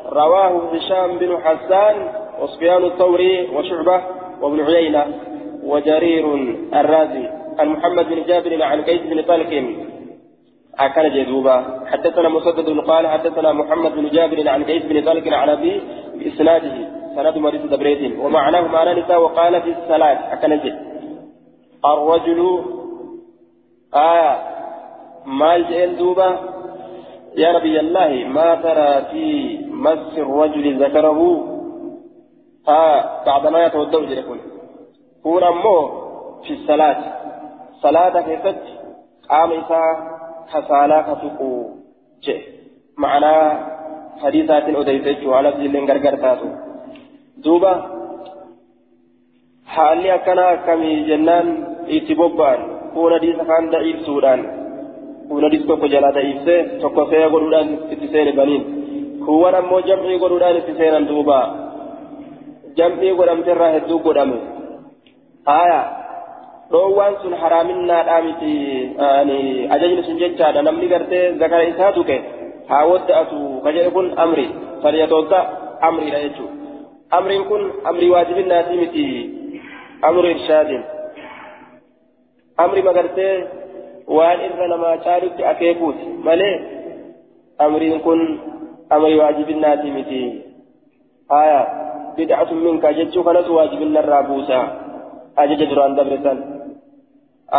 رواه هشام بن حسان وسفيان الثوري وشعبة وابن عيينة وجرير الرازي عن محمد بن جابر عن قيس بن طلق أكل جدوبا. حدثنا مسدد قال حدثنا محمد بن جابر عن قيس بن طلق عن أبي بإسناده. سند مريض دبريت ومعناه معنى نساء وقال في الصلاة أكل جد. الرجل آية مال جئن دوبا. يا نبي الله ما ترى في مس الرجل ذكره؟ ها بعد ما يتوضأ جلكم هو أمه في الصلاة صلاة كيفت قام إساء كسالة كتقو جئ معنى حديثات أديتك وعلى ذلين غرغر تاتو دوبا حالي أكنا كمي جنان إتبوبان كون حديث كان ضعيف سودان كون حديث توكو جلا ضعيف سي توكو سي غدودان اتسين بنين هو نمو جمعي غدودان اتسين دوبا جمعي غدام ترى هدو غدام آية dhoowwaan sun haraaminnaadhaa miti ajajni sun jechaadha namni gartee zakara isaa tuqe haa wadda'atu ka jedhe kun amri falyatoodda amriidha jechuudha amriin kun amrii waajibinnaati miti amri irshaadin amri magartee waan irra namaa caalutti akeekuuti malee amriin kun amri waajibinnaati miti haya jechuu kanatu waajibinarraa buusa ajaja duraan dabresan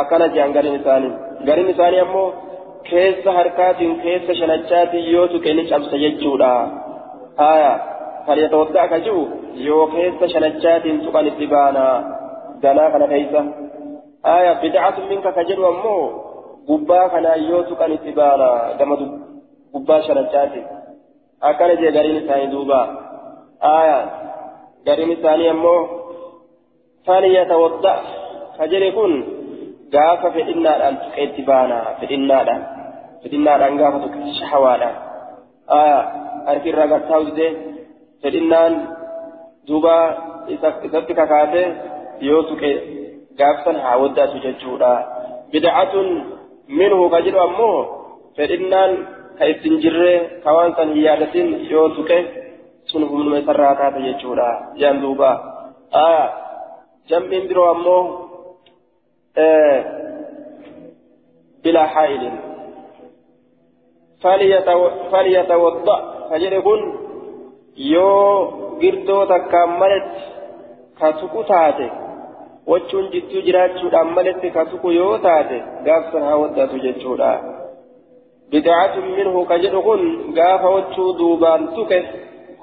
akkana jehan garin isaanii garin isaanii ammoo keessa harkaatiin keessa shanachaatiin yoo tuqe ni cabsa jechuudha haya falyatawadda akka jiru yoo keessa shanachaatiin tuqan itti baana ganaa kana keessa haya bid'atun minka ka jedhu ammoo gubbaa kanaa yoo tuqan itti baana gama gubbaa shanachaatiin akkana jee gariin isaanii duuba haya jedhe kun gaafa fedhinnaadhaan tuqee itti baana fedhinnaadhaan fedhinnaadhaan gaafa tuqe shahawaadhaan aya harki irraa gartaa udde fedhinnaan duuba isatti kakaate yoo tuqe gaafsan haa waddaatu jechuudha bid'atun minhu ka jedhu ammoo fedhinnaan ka ittiin jirre ka waan san hin yaadatin yoo tuqe sun humnuma isarraa taate jechuudha. Jaan duuba. Aya jam'iin biroo ammoo بلا حائل فليتوضأ فجركن يو قردو تكاملت كتكو تاتي وچون جتو جراتشو داملت كتكو يو تاتي غافسن هاودا تججودا بدعة منه كجدكن قاف وجو دوبان تكه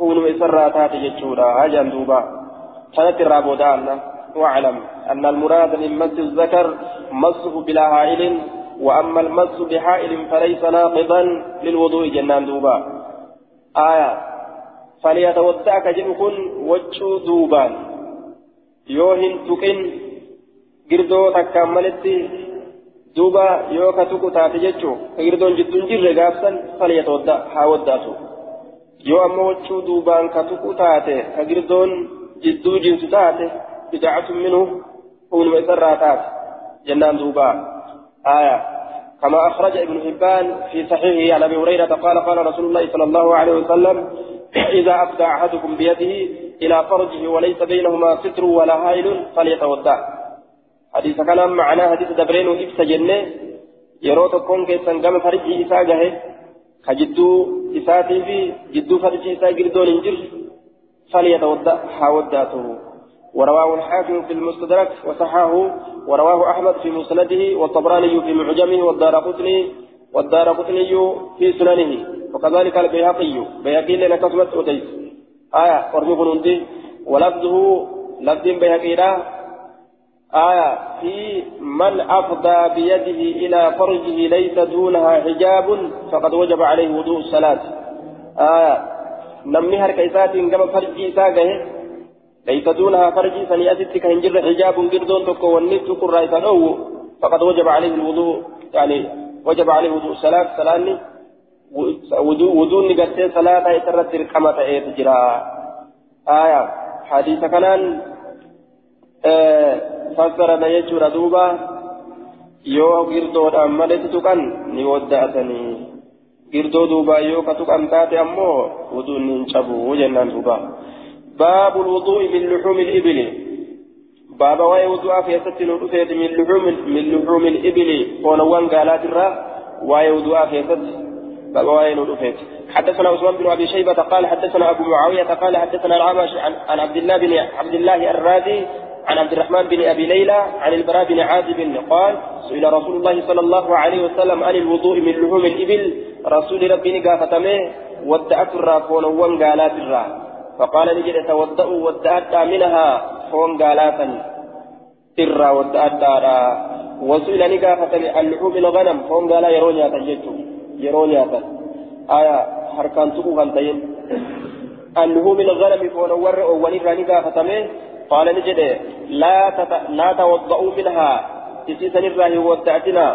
كونوا إسراتات جتشورا. هاجان دوبا. كانت الرابودان واعلم أن المراد من مس الذكر مسه بلا هائل وأما المس بحائل فليس ناقضا للوضوء جنان دوبا. آية. فليتودع كجدكن وجو دوبان يوهن تكن girdoo takkaan malitti duuba yoo ka tuqu taate jechuu ka girdoon jidduun yoo ammoo wachuu duubaan ka tuqu taate ka girdoon jidduu jinsu taate bidacatun minhu huunuma isarraa taate jennaan duuba. آية كما أخرج ابن حبان في صحيحه عن أبي هريرة قال قال رسول الله صلى الله عليه وسلم إذا أفدى أحدكم بيده إلى فرجه وليس بينهما ستر ولا هائل فليتودع حديث كلام معناه حديث دبرين وإبس جنة يرو تكون كيسان قام فرجي إساء جهه كجدو إساتي في جدو فرجي إساء قردون انجر فليتودع حاوداته ورواه الحاكم في المستدرك وصححه ورواه أحمد في مسنده والطبراني في معجمه والدار قطني والدار قطني في سننه. وكذلك البيهقي بيهقي لنا كسمت أتيس آية ورمي ولفظه لفظ بيهقي آية في من أفضى بيده إلى فرجه ليس دونها حجاب فقد وجب عليه وضوء الصلاة. آية نمني هركيسات كما فرجي ساقه ليس دونها فرجي سنيأتك هنجر حجاب قردون تكو والنت قرائة أو فقد وجب عليه الوضوء. يعني وجب عليه وضوء الصلاة. صلاة وضوء وضوء نقصي صلاة يترتر كما تجرى آية حديث كان fassarame jechuudha duuba. Yoo girdoodhaan maletti tuqan ni wadda'atanii girdoo duuba yoo ka tuqan taate ammoo wuduun hin cabu jennaan duuba. باب الوضوء من لحوم الإبل باب واي وضوء في ست نطفت من لحوم من لحوم الإبل ونوان قالات الرا واي وضوء في ست باب واي نطفت حدثنا عثمان بن أبي شيبة قال حدثنا أبو معاوية قال حدثنا الأعمش عن عبد الله بن عبد الله الرازي عن عبد الرحمن بن أبي ليلى عن البراء بن عازب قال سئل رسول الله صلى الله عليه وسلم عن الوضوء من لحوم الإبل. رسول ربي قافتمه ودعت الرافون وانقالات الرا. فقال نجد توضأوا ودعت منها فون قالاتا الرا. ودعت وسئل نقافتمه عن لحوم الغنم فون قالا يرونيا تجدت يرونيا آية حركان تقوغا تين عن لحوم الغنم ور ونرى نقافتمه قال نجد لا تت... لا توضؤوا منها. تسي سنرى ودعتنا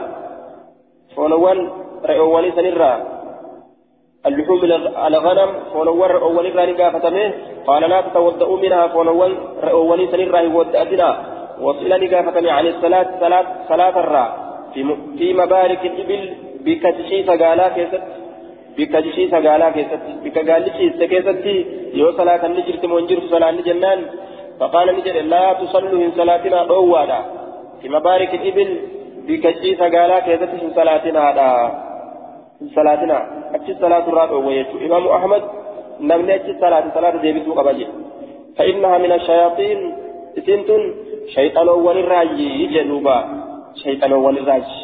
فنوان رأولي سنرى. اللحوم الغنم فنوان رأولي راني قافتمه قال لا تتوضؤوا منها. فنوان رأولي سنرى ودعتنا وصل قافتمه عن الصلاة صلاة صلاة الرا. في م... في مبارك الإبل بكتشي سقالا كيست بكتشي سقالا كيست بكقالشي سكيست يو صلاة النجر تمونجر صلاة الجنان فقال نجد لا تصلوا من صلاتنا أولا في مبارك الإبل بكجي سقالا كيزت من صلاتنا هذا. من صلاتنا. أتي صلاة الرابع ويجو. إمام أحمد نمني أتي صلاة صلاة ديبتو قبجي فإنها من الشياطين. سنتن شيطان أول الراجي جنوبا. شيطان أول الراجي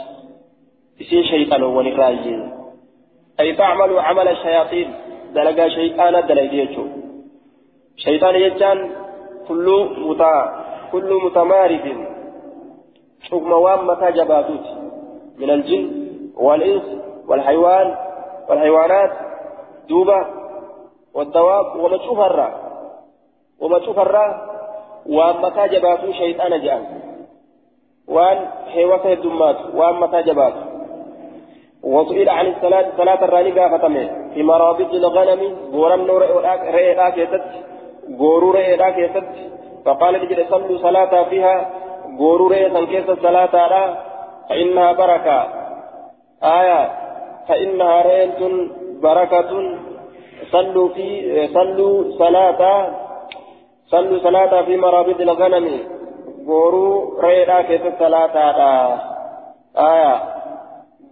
إسي شيطان أول الراجي أي تعمل عمل الشياطين؟ دلقا شيطان دلقا شيطان يجان كل متا كل متمارد. حكم وام جباتوت من الجن والإنس والحيوان والحيوانات. دوبة والدواب وما تشوف الرا. وما تشوف الرا وام متى شيطان جان وان حيوة الدمات وام متى وسئل عن الصلاة صلاة الراني قافتمه. في مرابط الغنم ورم نور رئي غورو رئيدا كيست. فقال نجد صلوا صلاة فيها. غورو رئيدا كيست صلاة لا. فإنها بركة. آية. فإنها رئيد بركة. صلوا في صلوا صلاة. صلوا صلاة في مرابط الغنم. غورو رئيدا كيست صلاة لا. آية.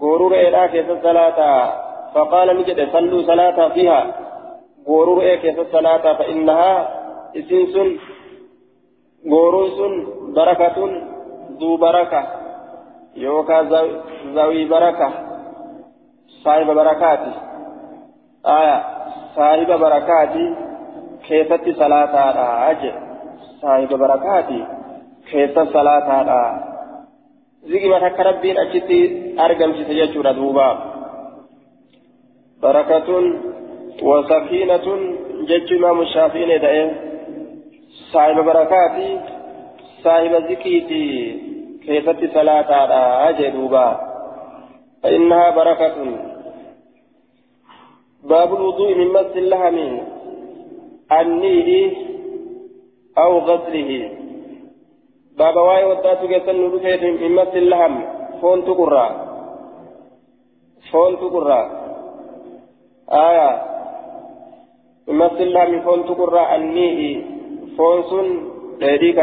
غورو رئيدا كيست صلاة. فقال نجد صلوا صلاة فيها. غورو رئي كيس الصلاة فإنها إسنسن غورو سن بركة ذو بركة يوكا ذوي بركة صاحب بركات آية صاحب بركات كيست صلاة أجل صاحب بركات كيست صلاة ذكي ما تكربين أجتي أرقم ستججر دوبا بركة وسكينة جج إمام الشافعي دائم صاحب بركات صاحب ذكيتي كيست صلاة أجل دوبا. فإنها بركة. باب الوضوء من مس اللحم النيل أو غسله. باب واي وداتو كيسن ندفت من مس اللحم فون تقرى فون تقرى آية. من مس اللحم فون تقرى النيل فون سن لديك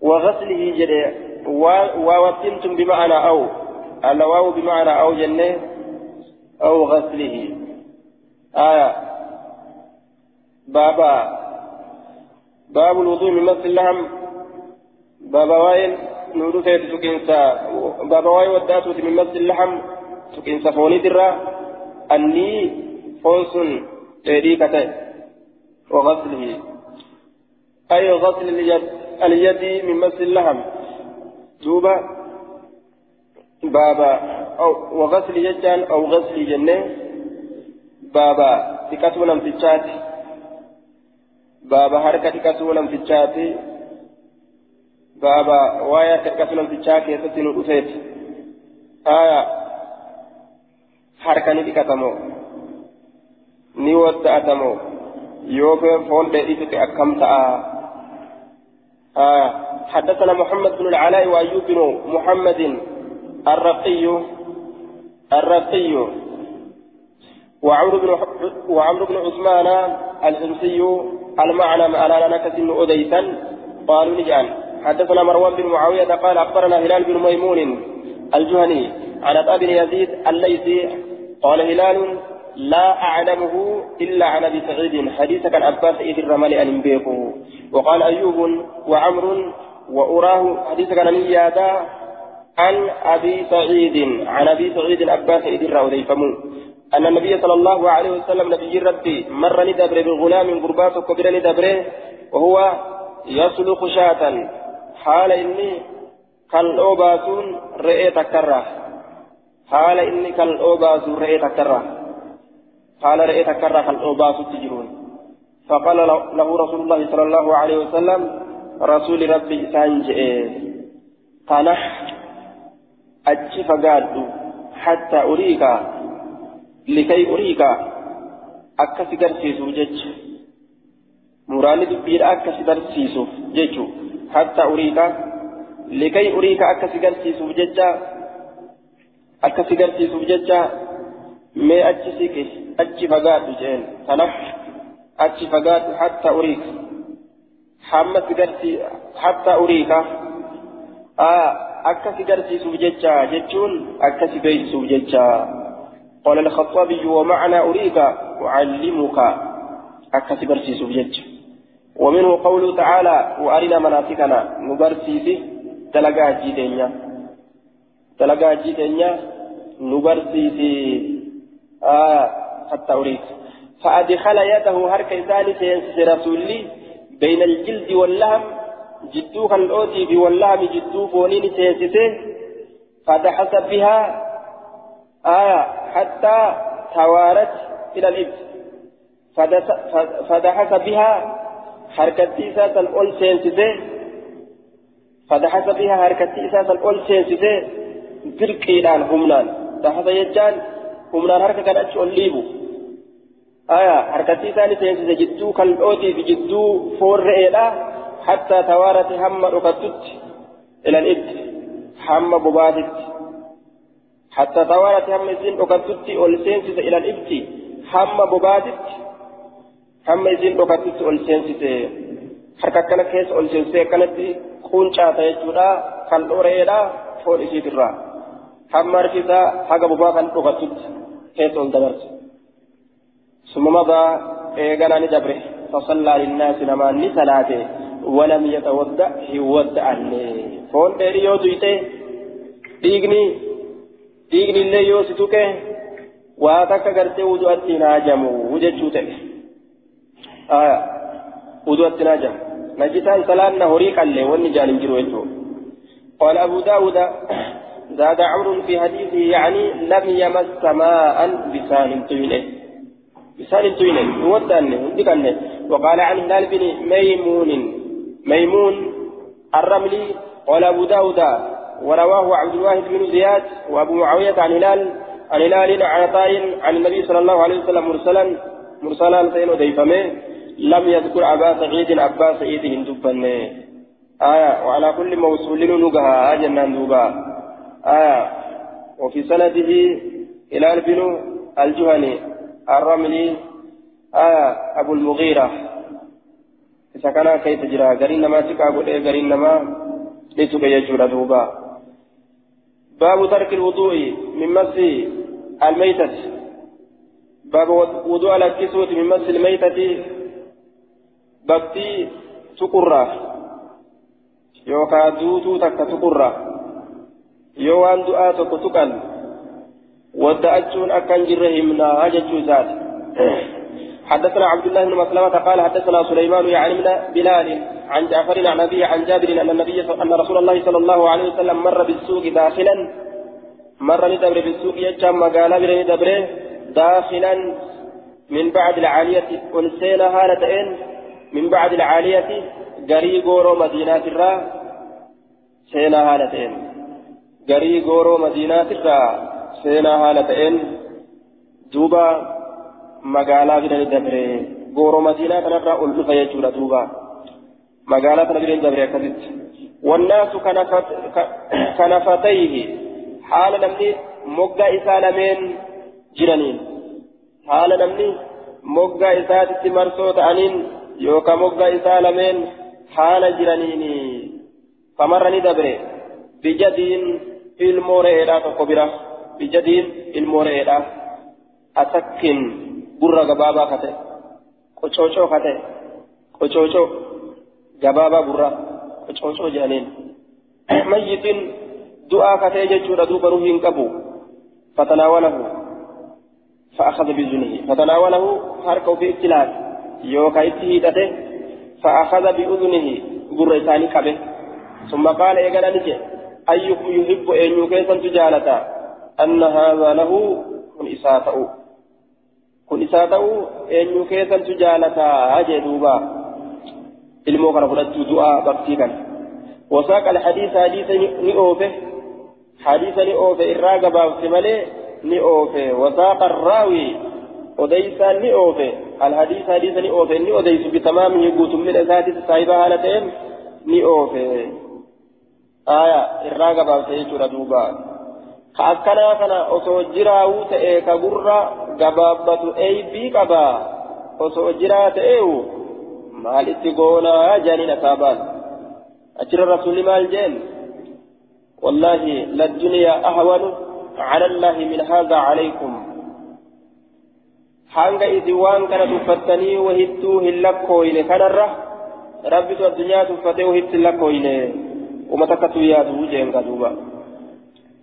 وغسله جري ووتنتم بمعنى أو الواو بمعنى أو جنة أو غسله آية بابا باب الوضوء من مس اللحم بابا واين نور سيد سكينسا بابا واين وداتو من مس اللحم سكينسا فوني درا أني فونسون تريكته وغسله. أي غسل اليد اليد من مس اللحم. دوبا بابا أو وغسل ججان أو غسل جنة. بابا تكتو نمتشات بابا حركة تكتو نمتشات بابا وايا تكتو نمتشات كيستي نؤسيت آية. حركة نتكتمو ni wadda'atamoo yoo foon dheedhitutti akkam ta'a? حدثنا محمد بن العلاء وأيوب بن محمد الرقي الرقي وعمرو بن عثمان الحمصي المعنى أنا نكس أديتا قالوا نجعل حدثنا مروان بن معاوية قال أخبرنا هلال بن ميمون الجهني عن أبي يزيد الليثي قال هلال لا أعلمه إلا عن أبي سعيد. حديث كان عباس إذ الرمل أن بيقه وقال أيوب وعمر وأراه. حديث كان نيادا عن أبي سعيد عن أبي سعيد عباس إذ الرمل. أن النبي صلى الله عليه وسلم نبي ربي مر ندبر بغلام قربات كبير ندبره وهو يسلق شاة. حال إني كالأوباسون رئي تكره حال إني كالأوباسون رئي تكره قال رأيت كرة الأوباس تجرون فقال له رسول الله صلى الله عليه وسلم رسول ربي سانجئ تنح أجف قاد حتى أريك لكي أريك أكس قرسيسو جج. مراني دبير أكس قرسيسو ججو حتى أريك لكي أريك أكس قرسيسو جج. أكس قرسيسو جج. mee achi siqi jeen kanaaf achi fagaadhu hatta uriika hamma si garsi hatta uriika akka si garsiisuuf jecha jechuun akka si beeksisuuf jecha قال الخطابي ومعنى أريك أعلمك أكسي برسيس بجج ومنه قوله تعالى وأرنا مناسكنا نبرسيسي تلقى جيدنيا تلقى جيدنيا نبرسيسي آه أريد فأدخل يده هرك ثالث ينسس رسولي بين الجلد واللهم جدوها الأوتي واللهم جدو فونين تيسسه فدحس بها آه حتى توارت إلى الإبت فدحس بها حركة إساسا الأول سينسسه فدحس بها حركة إساسا الأول سينسسه بركيلان همنان. دحس يجان humnaan harka kan achi ol dhiibu aya harkatti isaani seensise jidduu kal'ootii fi jidduu foon re'eedha hattaa tawaarati hamma dhokattutti ilan itti hamma bobaatitti hattaa tawaarati hamma isiin dhokattutti ol seensise ilan ibti hamma bobaatitti hamma isiin dhokattutti ol seensise harka akkana keessa ol seensisee akkanatti quuncaata jechuudha kal'oo re'eedha foon isiitirraa hamma harki isaa haga bobaa kan dhokattutti كيف دبرت ثم مضى إيقنا ندبره فصلى للناس نمان صلاته ولم يتودع هودع فون ديري illee yoo si tuqe waa takka gartee wudu'atti hin haajamu jechuu ta'e wudu'atti hin haajamu najisaan salaanna horii qallee wanni jaan hin jiru jechuudha قال أبو داود زاد عمرو في حديثه يعني لم يمس ماء بسان طويل. بسان طويل. يودن عندك وقال عن هلال بن ميمون ميمون الرملي قال أبو داود ورواه عبد الواحد بن زياد وأبو معاوية عن هلال عن هلال عن عطاء عن النبي صلى الله عليه وسلم مرسلا مرسلا سين ديفمه لم يذكر أبا سعيد أبا سعيد هندبن آية وعلى كل موصول نقها جنان دوبا آية وفي سنده هلال بن الجهني الرملي آية أبو المغيرة. إذا كيف جرى؟ قرين ما تكا قرين ما لتك يجور دوبا. باب ترك الوضوء من مس الميتة. باب وضوء على الكسوة من مس الميتة. بابتي تقرى يوكا دوتو تك تقرى يوان دعاء تقتقل ودأتشون أكن جرهمنا هجتشو ذات حدثنا عبد الله بن مسلمة قال حدثنا سليمان يعني من بلال عن جعفر عن أبي عن جابر أن النبي أن رسول الله صلى الله عليه وسلم مر بالسوق داخلا مر ندبر بالسوق يجمع قال بر ندبر داخلا من بعد العالية أنسينا هالتين من بعد العالية قري غورو مدينة الرا سينا هالتين قري غورو مدينة الرا سينا هالتين دوبا magaalaa bira ni dabre gooroo madiinaa kanarraa ol dhufa jechuudha duuba magaalaa kana bira ni dabre akkasitti haala namni moggaa isaa lameen jiraniin haala namni moggaa isaatitti marsoo ta'aniin yookaan moggaa isaa lameen haala jiraniin famarra ni dabre bijadiin ilmoo re'eedhaa tokko bira bijadiin ilmoo re'eedhaa atakkin gurra gabaabaa kate qocoocoo kate qocoocoo gabaabaa gurra qocoocoo jedhaniin mayyitiin du'aa katee jechuudha duuba ruhiin qabu fatanaawalahu فأخذ بأذنه فتناوله حركه في ابتلاء يوكا اتهيدته فأخذ بأذنه قرئتاني كبه ثم قال إيقنا نجي أيكم يحب أن يكيسا تجالتا أن هذا له من إساءته eenyu keessantu jaalataa jee duuba ilmoo kana fudhachuu du'aa baktii kana وساق الحديث حديث نئوفه حديث نئوفه باوسي ملي نئوفه وساق الراوي وديسا نئوفه الحديث حديث نئوفه وديس بتمامه قوت من أساتي صاحبة هالتين نئوفه آية إراغ باوسي يجور دوبا kana osoo jiraawuu ta'e ka gurra gabaabbatu eeybii qaba osoo jiraa ta'eewu maal itti goonaa jaaniin asaabaan achirra rasuulli maal jeen wallaahi ladduniyaa ahwanu على الله من هذا عليكم hanga isin waan kana tuffattanii wahittuu hin lakkooyne kanarra rabbitu addunyaa tuffatee wahitti hin lakkooyne uma takkatu yaadu jeenka duuba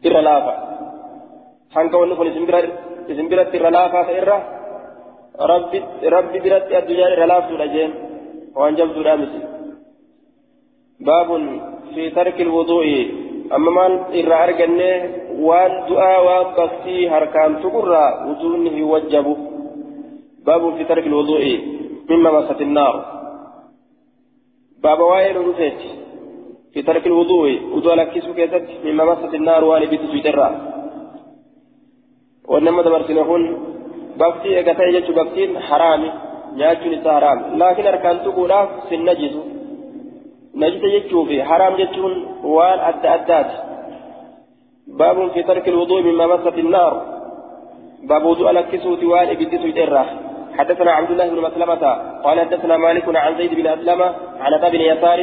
irra laafa hanga wanni kun isin biratti irra laafaa ta'e irra rabbi biratti addunyaan irra laaftuudha jeen waan jabduudha miti baabun fi tarki lwuduu'i amma maal irraa arganne waan du'aa waan baktii harkaan tuqurraa wuduunni hin wajjabu baabun fi tarki lwuduu'i mimma masat innaar baaba waa'ee dhufeeti في ترك الوضوء وضوء لكيسو كيست مما مست النار وان بيت سويترا وإنما دبرتنا هون بفتي اغتا يجو بفتين حرامي نياچو نسا حرام. لكن أركان تقولا النجس نجس يجو في حرام يجون وان ادى أدات. باب في ترك الوضوء مما مست النار. باب وضوء لكيسو وان بيت سويترا حدثنا عبد الله بن مسلمة قال حدثنا مالك عن زيد بن أسلم عن أبي بن يسار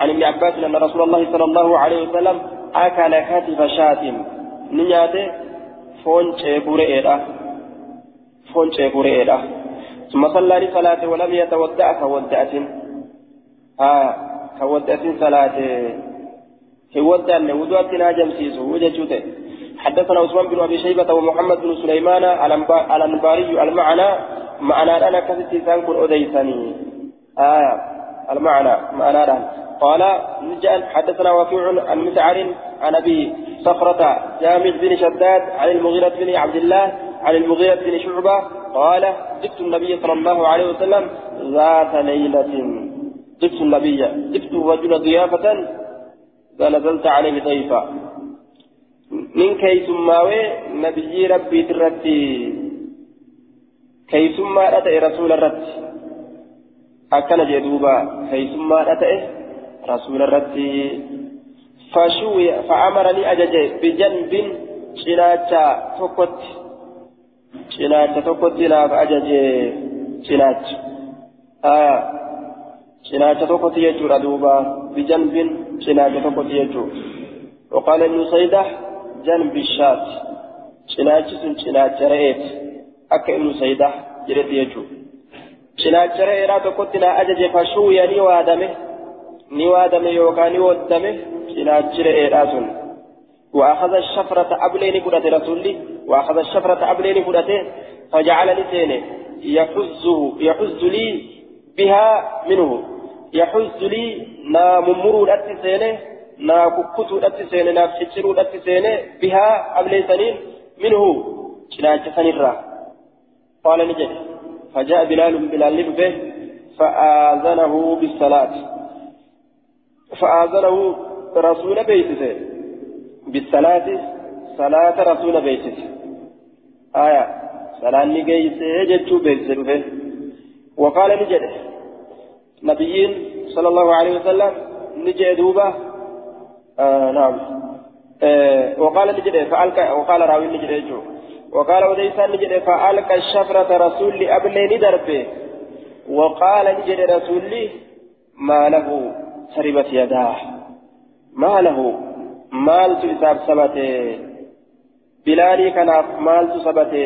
عن ابن عباس أن رسول الله صلى الله عليه وسلم أكل كتف شاة نياته فون شيبوريئة فون شيبوريئة ثم صلى لصلاة ولم يتودع كودعة. آه كودعة صلاة كودعة وضوءتنا جمسيس وجدته حدثنا عثمان بن أبي شيبة ومحمد بن سليمان الأنباري المعنى معنى أنا كثت سانكن اوديسني آه المعنى معنى أنا قال نجأ حدثنا وكيع عن مسعر عن أبي صخرة جامع بن شداد عن المغيرة بن عبد الله عن المغيرة بن شعبة قال جبت النبي صلى الله عليه وسلم ذات ليلة. جبت النبي جبت الرجل ضيافة فنزلت عليه ضيفا من كيسماوي نبي ربي ترتي. كيسما أتى رسول الرت أكن جدوبا كيسما أتى رسول الرت فشوي فأمرني أجج بجنب cinaacha tokkotti cinaacha tokkotti naaf ajaje cinaacha aya cinaacha tokkotti jechuudha duuba bijanbin cinaacha tokkotti jechuudha وقال ابن سيدة جنب الشاة cinaachi sun cinaacha re'eeti akka ibnu sayda jedhetti jechuudha cinaacha re'eedhaa tokkotti na ajaje fashuuya ni waadame ni waadame yookaan ni waddame cinaachi re'eedhaa sun وأخذ الشفرة أبلين كرة رسولي وأخذ الشفرة أبلين كرة فجعلني سيني يحزه يحز لي بها منه يحز لي نا ممرو لأتي سيني نا ككتو لأتي سيني نا فتشرو لأتي سيني بها أبلين سنين منه جناج سنرا قال نجد. فجاء بلال بلال به فآذنه بالصلاة. فآذنه رسول بيته. بالصلاة صلاة رسول بيته. آية صلاة نجيس جتشو بيته وقال نجد. نبيين صلى الله عليه وسلم نجي دوبة. آه نعم. آه وقال نجد فألقى وقال راوي نجد وقال وديسان نجد فألقى الشفرة رسول أبلين دربه وقال نجد رسول ما له سربت يداه ما له maaltu isaaf sabate bilaalii kanaaf maaltu sabate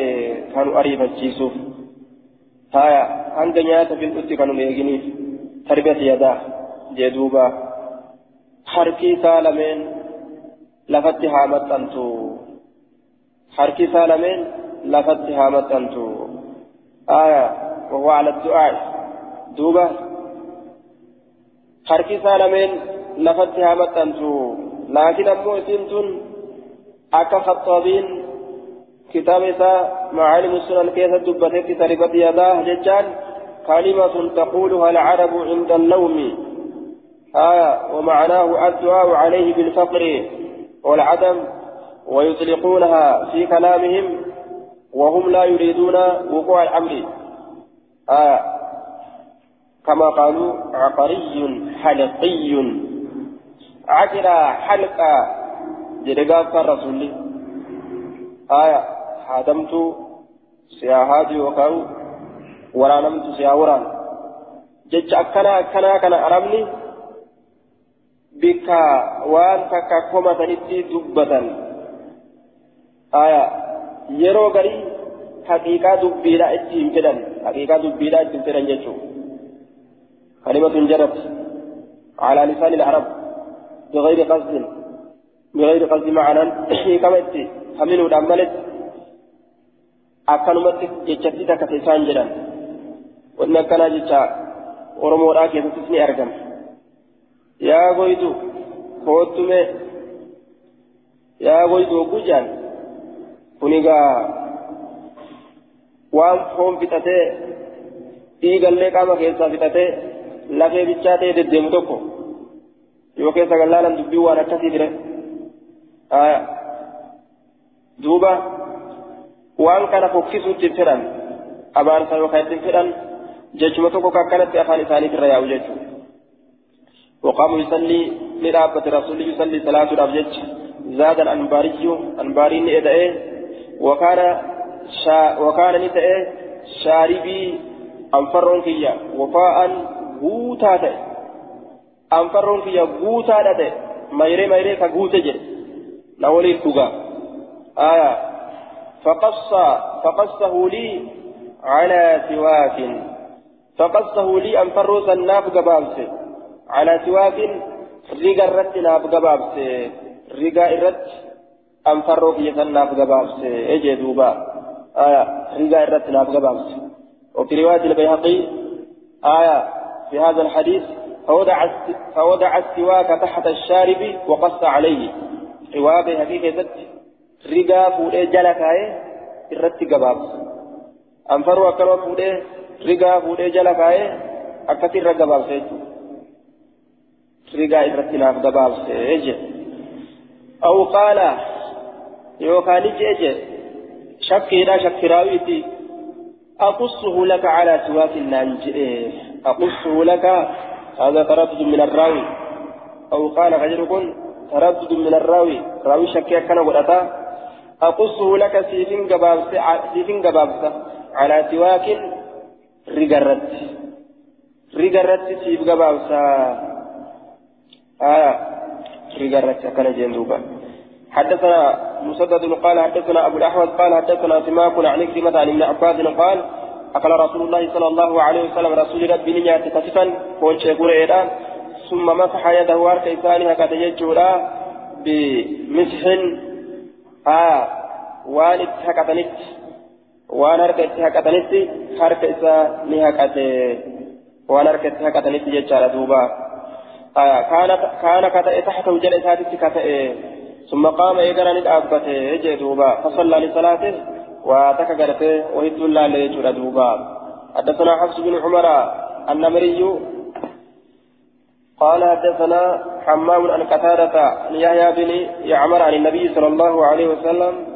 kanu ariifachiisuuf haya hanga nyaata fil'utti kanu eeginiif tarbiya yadaa jee duuba harki isaa lameen lafatti haa isaa lameen lafatti haa maxxantu haya وهو على الدعاء harki isaa lameen lafatti haa maxxantu لكن أمو إسنتون أكا خطابين كتاب إساء معالم السنن كيف دبتت تربت يداه ججان كلمة تقولها العرب عند اللوم آية ومعناه الدعاء عليه بالفقر والعدم ويطلقونها في كلامهم وهم لا يريدون وقوع الأمر. آية كما قالوا عقري حلقي. عجلة حلقة جدقاء الرسول آية هادمت سياهاتي وكاو ورانمت سياوران. جج أكنا أكنا كان أرمني. بك كوما تنتي دبة آية يرو غري حقيقة دبيرا اتهم فدن حقيقة دبيرا اتهم فدن ججو كلمة جرت على لسان العرب بغير قصد بغير قصد معنى كما اتي همينو akkanumatti jechatti takka isaan jedhan wanni akkanaa jecha oromoodhaa keessattis ni argama yaa goytu koottume yaa goytu hogguu jaan kun egaa waan foon fixatee dhiigallee qaama keessaa fixatee lafee bichaa ta'ee deddeemu tokko yoo keessa gallaanan dubbii waan akkasii dire duuba waan kana fokkisuutti hin fedhan abaarsa yookaan ittiin fedhan jechuma tokko akkanatti afaan isaaniitti irra yaa'u jechuudha. وقام يصلي لرابة رسول يصلي صلاة الأبجج زاد الأنباري أنباري نئدئه وكان شا وكان نتئه شاربي أنفرون كيا وفاء غوتا تئه أنفرون كيا غوتا تئه ميري ميري كغوتا جل نولي تغا آية. فقص فقصه لي على سواك. فقصه لي أنفرو سناف قبابسه على سواك ريغا الرت ناف قبابسه ريغا الرت أنفروا في سنة قبابس إجي دوبا آية رجاء الرتنا قبابس وفي رواية البيهقي آية في هذا الحديث فوضع فوضع السواك تحت الشارب وقص عليه رواية بيهقي كذت رجاء فولي جلكاي الرت قبابس أنفروا أكلوا فولي رجاء فولي جلكاي أكثر قبابس رجاء الرتنا قبابس إجي أو قال يوكان جيجي شكي لا شك راويتي أقصه لك على سواك النانجئ أقصه لك هذا تردد من الراوي أو قال غيركم تردد من الراوي راوي شكي كان ودتا أقصه لك سيفين قبابس سيفين قبابس على سواك رقرت رقرت سيف قبابس آه رقرت كان جندوبا حدثنا مسدد قال حدثنا أبو الاحوص قال حدثنا سماك عن كلمة عن ابن عباس قال أقل رسول الله صلى الله عليه وسلم رسول ربي نيات كتفا كون شيخور ثم مسح يده وارك إسانها كتججورا بمسح. آه وان اتحكتنت وان هرك اتحكتنت هرك إسا نهكت وان هرك اتحكتنت ججارة دوبا. آه كان كان كتئ تحت وجل إساتي كتئ ثم قام إيقرأ ندابته يجي دوبا فصلى لصلاته واتك قرته وهد الله ليجر دوبا. حدثنا حفص بن عمر النمري قال حدثنا حمام عن قتادة يحيى بن يعمر عن النبي صلى الله عليه وسلم